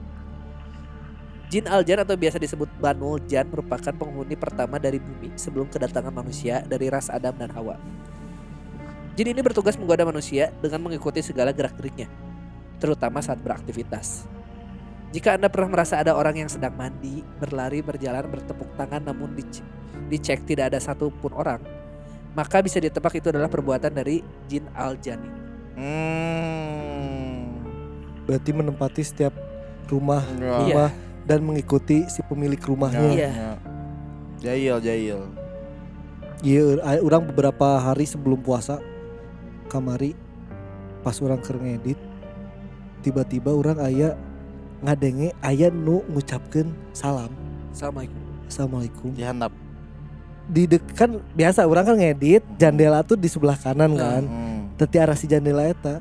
Speaker 1: Jin Al-Jan atau biasa disebut Banul Jan merupakan penghuni pertama dari bumi sebelum kedatangan manusia dari ras Adam dan Hawa. Jin ini bertugas menggoda manusia dengan mengikuti segala gerak-geriknya, terutama saat beraktivitas. Jika Anda pernah merasa ada orang yang sedang mandi, berlari, berjalan, bertepuk tangan namun dic- dicek tidak ada satupun orang, maka bisa ditebak itu adalah perbuatan dari jin al-jani.
Speaker 3: Hmm.
Speaker 2: Berarti menempati setiap rumah
Speaker 3: Ya.
Speaker 2: rumah dan mengikuti si pemilik rumahnya.
Speaker 1: Iya.
Speaker 3: Ya. Jail, jail.
Speaker 2: Iya, a- orang beberapa hari sebelum puasa kamari pas orang keur ngedit tiba-tiba orang aya ngadenge aya nu ngucapkeun salam.
Speaker 1: Assalamualaikum.
Speaker 2: Assalamualaikum. Di dek kan biasa orang kan ngedit jendela tuh di sebelah kanan kan.
Speaker 3: Hmm.
Speaker 2: Teti arah si jendela eta.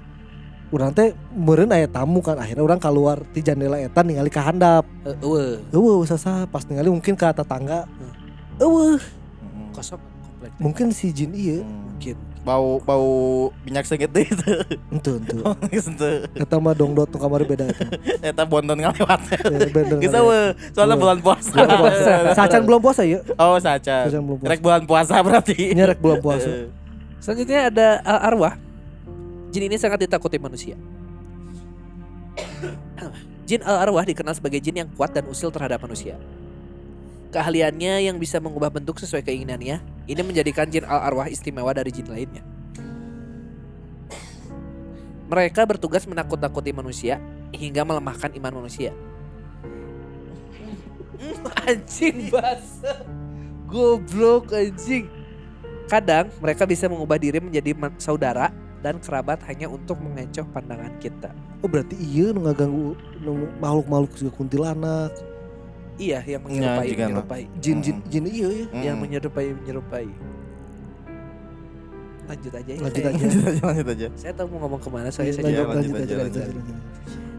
Speaker 2: Urang teh meureun aya tamu kan akhirnya orang keluar di jendela eta ningali ka handap.
Speaker 1: Eh, eueuh,
Speaker 2: Eueuh sasa pas ningali mungkin ke tetangga. Eueuh
Speaker 3: Hmm.
Speaker 1: kosong komplek.
Speaker 2: mungkin si jin ieu
Speaker 3: Hmm.
Speaker 1: Mungkin.
Speaker 3: Bau bau minyak sengit deh itu.
Speaker 2: ente ente.
Speaker 3: Gitu.
Speaker 2: Eta mah dongdot nu kamari beda eta.
Speaker 3: Eta bonton ngalewat.
Speaker 2: Eh, bener
Speaker 3: Bisa
Speaker 2: kali ya.
Speaker 3: we, soalnya
Speaker 2: Weh.
Speaker 3: bulan puasa.
Speaker 2: Bulan puasa. Sacan belum puasa ya?
Speaker 3: Oh, saca.
Speaker 2: Sacan belum puasa.
Speaker 3: Rek bulan puasa berarti.
Speaker 2: Nyerek bulan puasa.
Speaker 3: Eh,
Speaker 1: Selanjutnya ada al-arwah. Jin ini sangat ditakuti manusia. Jin al-arwah dikenal sebagai jin yang kuat dan usil terhadap manusia. Keahliannya yang bisa mengubah bentuk sesuai keinginannya, ini menjadikan jin al-arwah istimewa dari jin lainnya. Mereka bertugas menakut-nakuti manusia hingga melemahkan iman manusia. anjing basa. Goblok anjing. Kadang mereka bisa mengubah diri menjadi saudara dan kerabat hanya untuk mengecoh pandangan kita.
Speaker 2: Oh berarti iya nu ngaganggu nu makhluk-makhluk juga kuntilanak,
Speaker 1: Iya, yang menyerupai,
Speaker 3: juga, Nak.
Speaker 1: menyerupai.
Speaker 2: jin-jin jin iya ya.
Speaker 3: Hmm.
Speaker 1: Yang menyerupai, menyerupai. Lanjut aja ya.
Speaker 2: Lanjut
Speaker 1: saya-
Speaker 2: aja.
Speaker 3: Lanjut aja, lanjut aja.
Speaker 1: Saya tahu mau ngomong ke mana, saya
Speaker 2: Lanjut,
Speaker 1: saja.
Speaker 3: lanjut,
Speaker 2: lanjut,
Speaker 3: lanjut,
Speaker 2: lanjut,
Speaker 3: lanjut.
Speaker 2: lanjut, lanjut.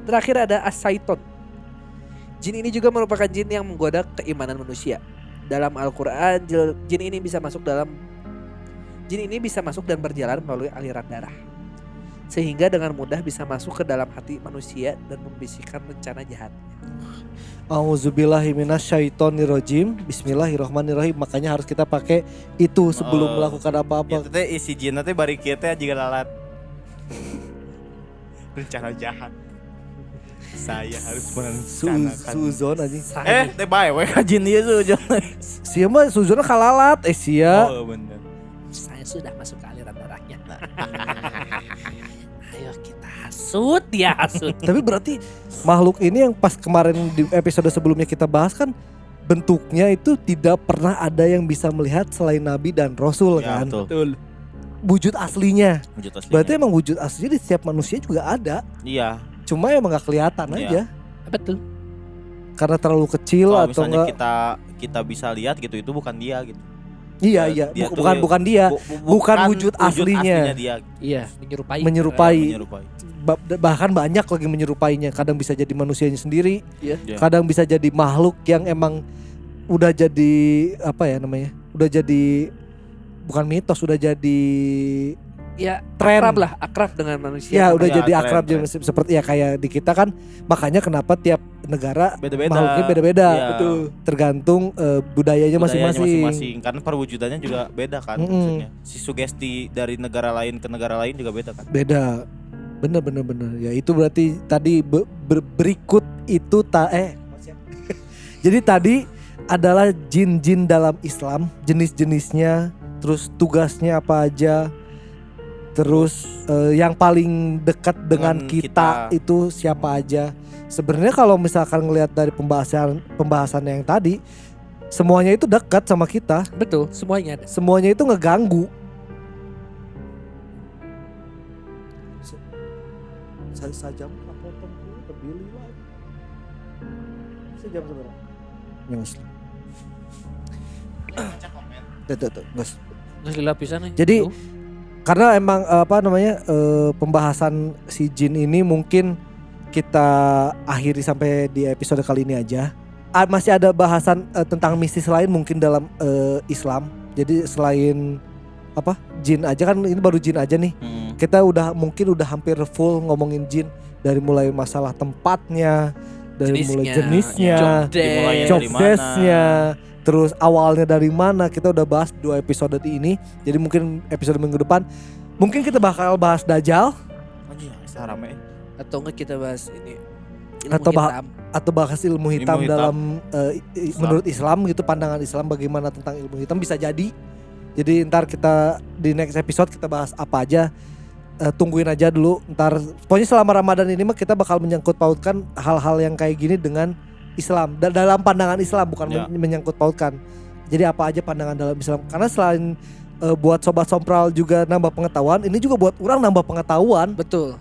Speaker 1: Terakhir ada Asaiton. Jin ini juga merupakan jin yang menggoda keimanan manusia. Dalam Al-Qur'an, jin ini bisa masuk dalam jin ini bisa masuk dan berjalan melalui aliran darah. Sehingga dengan mudah bisa masuk ke dalam hati manusia dan membisikkan rencana jahatnya.
Speaker 2: Auzubillahi minasyaitonirrajim. Bismillahirrahmanirrahim. Makanya harus kita pakai itu sebelum
Speaker 3: Oh.
Speaker 2: melakukan apa-apa.
Speaker 4: Itu teh isi jin teh bari teh jika lalat. Rencana jahat. Saya harus
Speaker 2: Su
Speaker 4: merencanakan.
Speaker 2: suzon anjing.
Speaker 4: Eh, teh bae we ka jin ieu sujon.
Speaker 2: Sia mah suzon kalalat eh sia.
Speaker 4: Oh, bener.
Speaker 1: saya sudah masuk ke aliran darahnya. Hasut ya hasut.
Speaker 2: Tapi berarti makhluk ini yang pas kemarin di episode sebelumnya kita bahas kan bentuknya itu tidak pernah ada yang bisa melihat selain nabi dan rasul
Speaker 4: Ya,
Speaker 2: kan.
Speaker 4: betul.
Speaker 2: Wujud aslinya.
Speaker 4: Wujud aslinya.
Speaker 2: Berarti emang wujud aslinya di setiap manusia juga ada.
Speaker 4: iya.
Speaker 2: Cuma emang gak kelihatan
Speaker 4: Iya.
Speaker 2: aja
Speaker 1: Betul.
Speaker 2: karena terlalu kecil
Speaker 4: Kalau
Speaker 2: atau
Speaker 4: misalnya
Speaker 2: enggak.
Speaker 4: kita kita bisa lihat gitu itu bukan dia gitu.
Speaker 2: Iya
Speaker 4: ya,
Speaker 2: iya,
Speaker 4: dia tuh
Speaker 2: bukan
Speaker 4: ya-
Speaker 2: bukan dia,
Speaker 4: Bu- bu-
Speaker 2: bukan wujud aslinya.
Speaker 4: dia.
Speaker 1: Iya, menyerupai.
Speaker 2: menyerupai.
Speaker 4: menyerupai.
Speaker 2: Ba- bahkan banyak lagi menyerupainya. Kadang bisa jadi manusianya sendiri,
Speaker 1: Iya.
Speaker 4: Iya.
Speaker 2: kadang bisa jadi makhluk yang emang udah jadi apa ya namanya? Udah jadi bukan mitos, udah jadi
Speaker 1: Ya,
Speaker 2: tren.
Speaker 1: akrab lah, akrab dengan manusia.
Speaker 2: Ya udah
Speaker 4: Ya,
Speaker 2: jadi
Speaker 4: tren,
Speaker 2: akrab
Speaker 4: tren.
Speaker 2: seperti ya kayak di kita kan makanya kenapa tiap negara
Speaker 4: Beda-beda.
Speaker 2: makhluknya beda-beda
Speaker 4: Iya.
Speaker 2: betul tergantung eh, budayanya masing-masing
Speaker 4: masing-masing. Karena perwujudannya juga beda kan
Speaker 2: Mm-mm.
Speaker 4: maksudnya. Si sugesti dari negara lain ke negara lain juga beda kan.
Speaker 2: beda bener bener bener ya itu berarti tadi be- ber- berikut itu ta eh jadi tadi adalah jin-jin dalam Islam jenis-jenisnya terus tugasnya apa aja terus eh, yang paling dekat dengan,
Speaker 4: Dengan
Speaker 2: kita,
Speaker 4: kita.
Speaker 2: itu siapa aja sebenarnya kalau misalkan ngelihat dari pembahasan pembahasan yang tadi semuanya itu dekat sama kita
Speaker 1: Betul, semuanya
Speaker 2: semuanya itu ngeganggu saya sajam apa terbili lagi sejam sebenarnya Ngus. Tuh, tuh, tuh, ngus.
Speaker 1: Lila pisan nih.
Speaker 2: Jadi,
Speaker 1: Tuh.
Speaker 2: Karena emang eh, apa namanya eh, pembahasan si jin ini mungkin kita akhiri sampai di episode kali ini aja. Masih ada bahasan eh, tentang mistis lain mungkin dalam eh, Islam. Jadi selain apa jin aja kan ini baru jin aja nih.
Speaker 4: Mm.
Speaker 2: Kita udah mungkin udah hampir full ngomongin jin dari mulai masalah tempatnya, dari mulai
Speaker 1: Jenisnya,
Speaker 2: jenisnya, terus awalnya dari mana kita udah bahas dua episode di ini. Jadi mungkin episode minggu depan mungkin kita bakal bahas Dajjal.
Speaker 4: Rame.
Speaker 1: atau enggak kita bahas ini ilmu
Speaker 2: Atau bah-
Speaker 1: hitam.
Speaker 2: atau bahas ilmu hitam,
Speaker 4: hitam.
Speaker 2: dalam i-
Speaker 4: Islam.
Speaker 2: menurut Islam gitu pandangan Islam bagaimana tentang ilmu hitam bisa jadi. Jadi ntar kita di next episode kita bahas apa aja. Eh, tungguin aja dulu ntar pokoknya selama Ramadan ini mah kita bakal menyangkut pautkan hal-hal yang kayak gini dengan Islam Da- dalam pandangan Islam bukan
Speaker 4: Ya.
Speaker 2: men- menyangkut pautkan. Jadi apa aja pandangan dalam Islam karena selain eh, buat sobat sompral juga nambah pengetahuan, ini juga buat orang nambah pengetahuan
Speaker 1: Betul.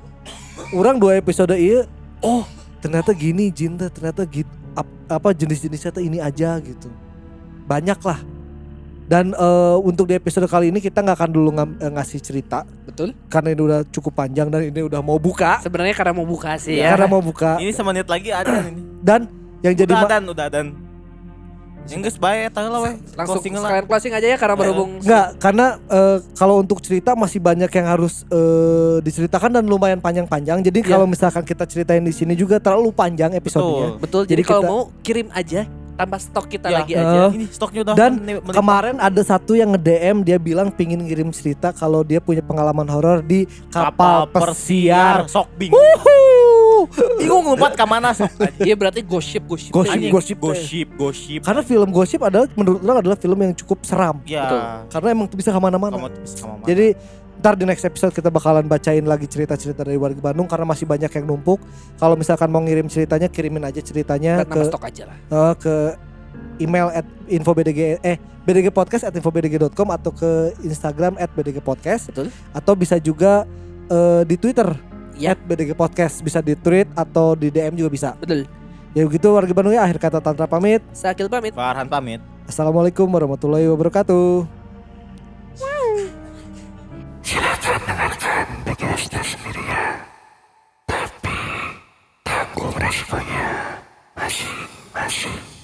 Speaker 2: orang dua episode iya oh ternyata gini jin ternyata gitu ap- apa jenis-jenisnya teh ini aja gitu banyak lah dan eh, untuk di episode kali ini kita nggak akan dulu ngam- eh, ngasih cerita
Speaker 1: Betul.
Speaker 2: karena ini udah cukup panjang dan ini udah mau buka
Speaker 1: Sebenarnya karena mau buka sih ya.
Speaker 2: karena mau buka
Speaker 4: Ini semenit lagi ada ini.
Speaker 2: dan yang jadi
Speaker 4: Udah dan, udah dan. Enggak bae eta lah weh.
Speaker 1: Langsung
Speaker 4: Closing lah.
Speaker 1: sekalian closing aja ya karena
Speaker 4: Ya.
Speaker 1: berhubung
Speaker 2: nggak karena eh, kalau untuk cerita masih banyak yang harus eh, diceritakan dan lumayan panjang-panjang jadi
Speaker 1: Ya.
Speaker 2: kalau misalkan kita ceritain di sini juga terlalu panjang episodenya
Speaker 4: Betul.
Speaker 1: Betul. Jadi,
Speaker 2: Jadi
Speaker 1: kalau
Speaker 2: kita-
Speaker 1: mau kirim aja tambah stok kita
Speaker 4: Ya.
Speaker 1: lagi
Speaker 2: Eh,
Speaker 1: aja.
Speaker 4: Ini stoknya udah
Speaker 2: Dan Kemarin ada satu yang nge-DM dia bilang pingin ngirim cerita kalau dia punya pengalaman horor di kapal, pesiar.
Speaker 4: sok bing.
Speaker 2: Wuhu.
Speaker 4: Bingung lompat ke mana sok.
Speaker 1: Iya berarti gosip gosip.
Speaker 2: Gosip,
Speaker 1: Anjing.
Speaker 2: gosip.
Speaker 4: Gosip, gosip.
Speaker 2: Karena film gosip adalah menurut orang adalah film yang cukup seram.
Speaker 4: Ya.
Speaker 1: Betul.
Speaker 2: Karena emang tuh bisa.
Speaker 4: Kamu bisa ke mana-mana.
Speaker 2: Jadi ntar di next episode kita bakalan bacain lagi cerita-cerita dari warga Bandung karena masih banyak yang numpuk. Kalau misalkan mau ngirim ceritanya kirimin aja ceritanya
Speaker 1: Dan
Speaker 2: ke
Speaker 1: stok aja lah.
Speaker 2: eh, ke email at infobdg eh bdgpodcast at infobdg.com atau ke Instagram at bdgpodcast
Speaker 1: Betul.
Speaker 2: atau bisa juga eh, di Twitter
Speaker 1: Ya.
Speaker 2: at bdgpodcast bisa di tweet atau di DM juga bisa
Speaker 1: Betul.
Speaker 2: ya begitu warga Bandung ya akhir kata Tantra pamit
Speaker 1: Sakil pamit.
Speaker 4: Farhan pamit.
Speaker 2: Assalamualaikum warahmatullahi wabarakatuh
Speaker 5: Silakan dengarkan BGSD sendiri ya. Tapi tanggung resikonya masing-masing.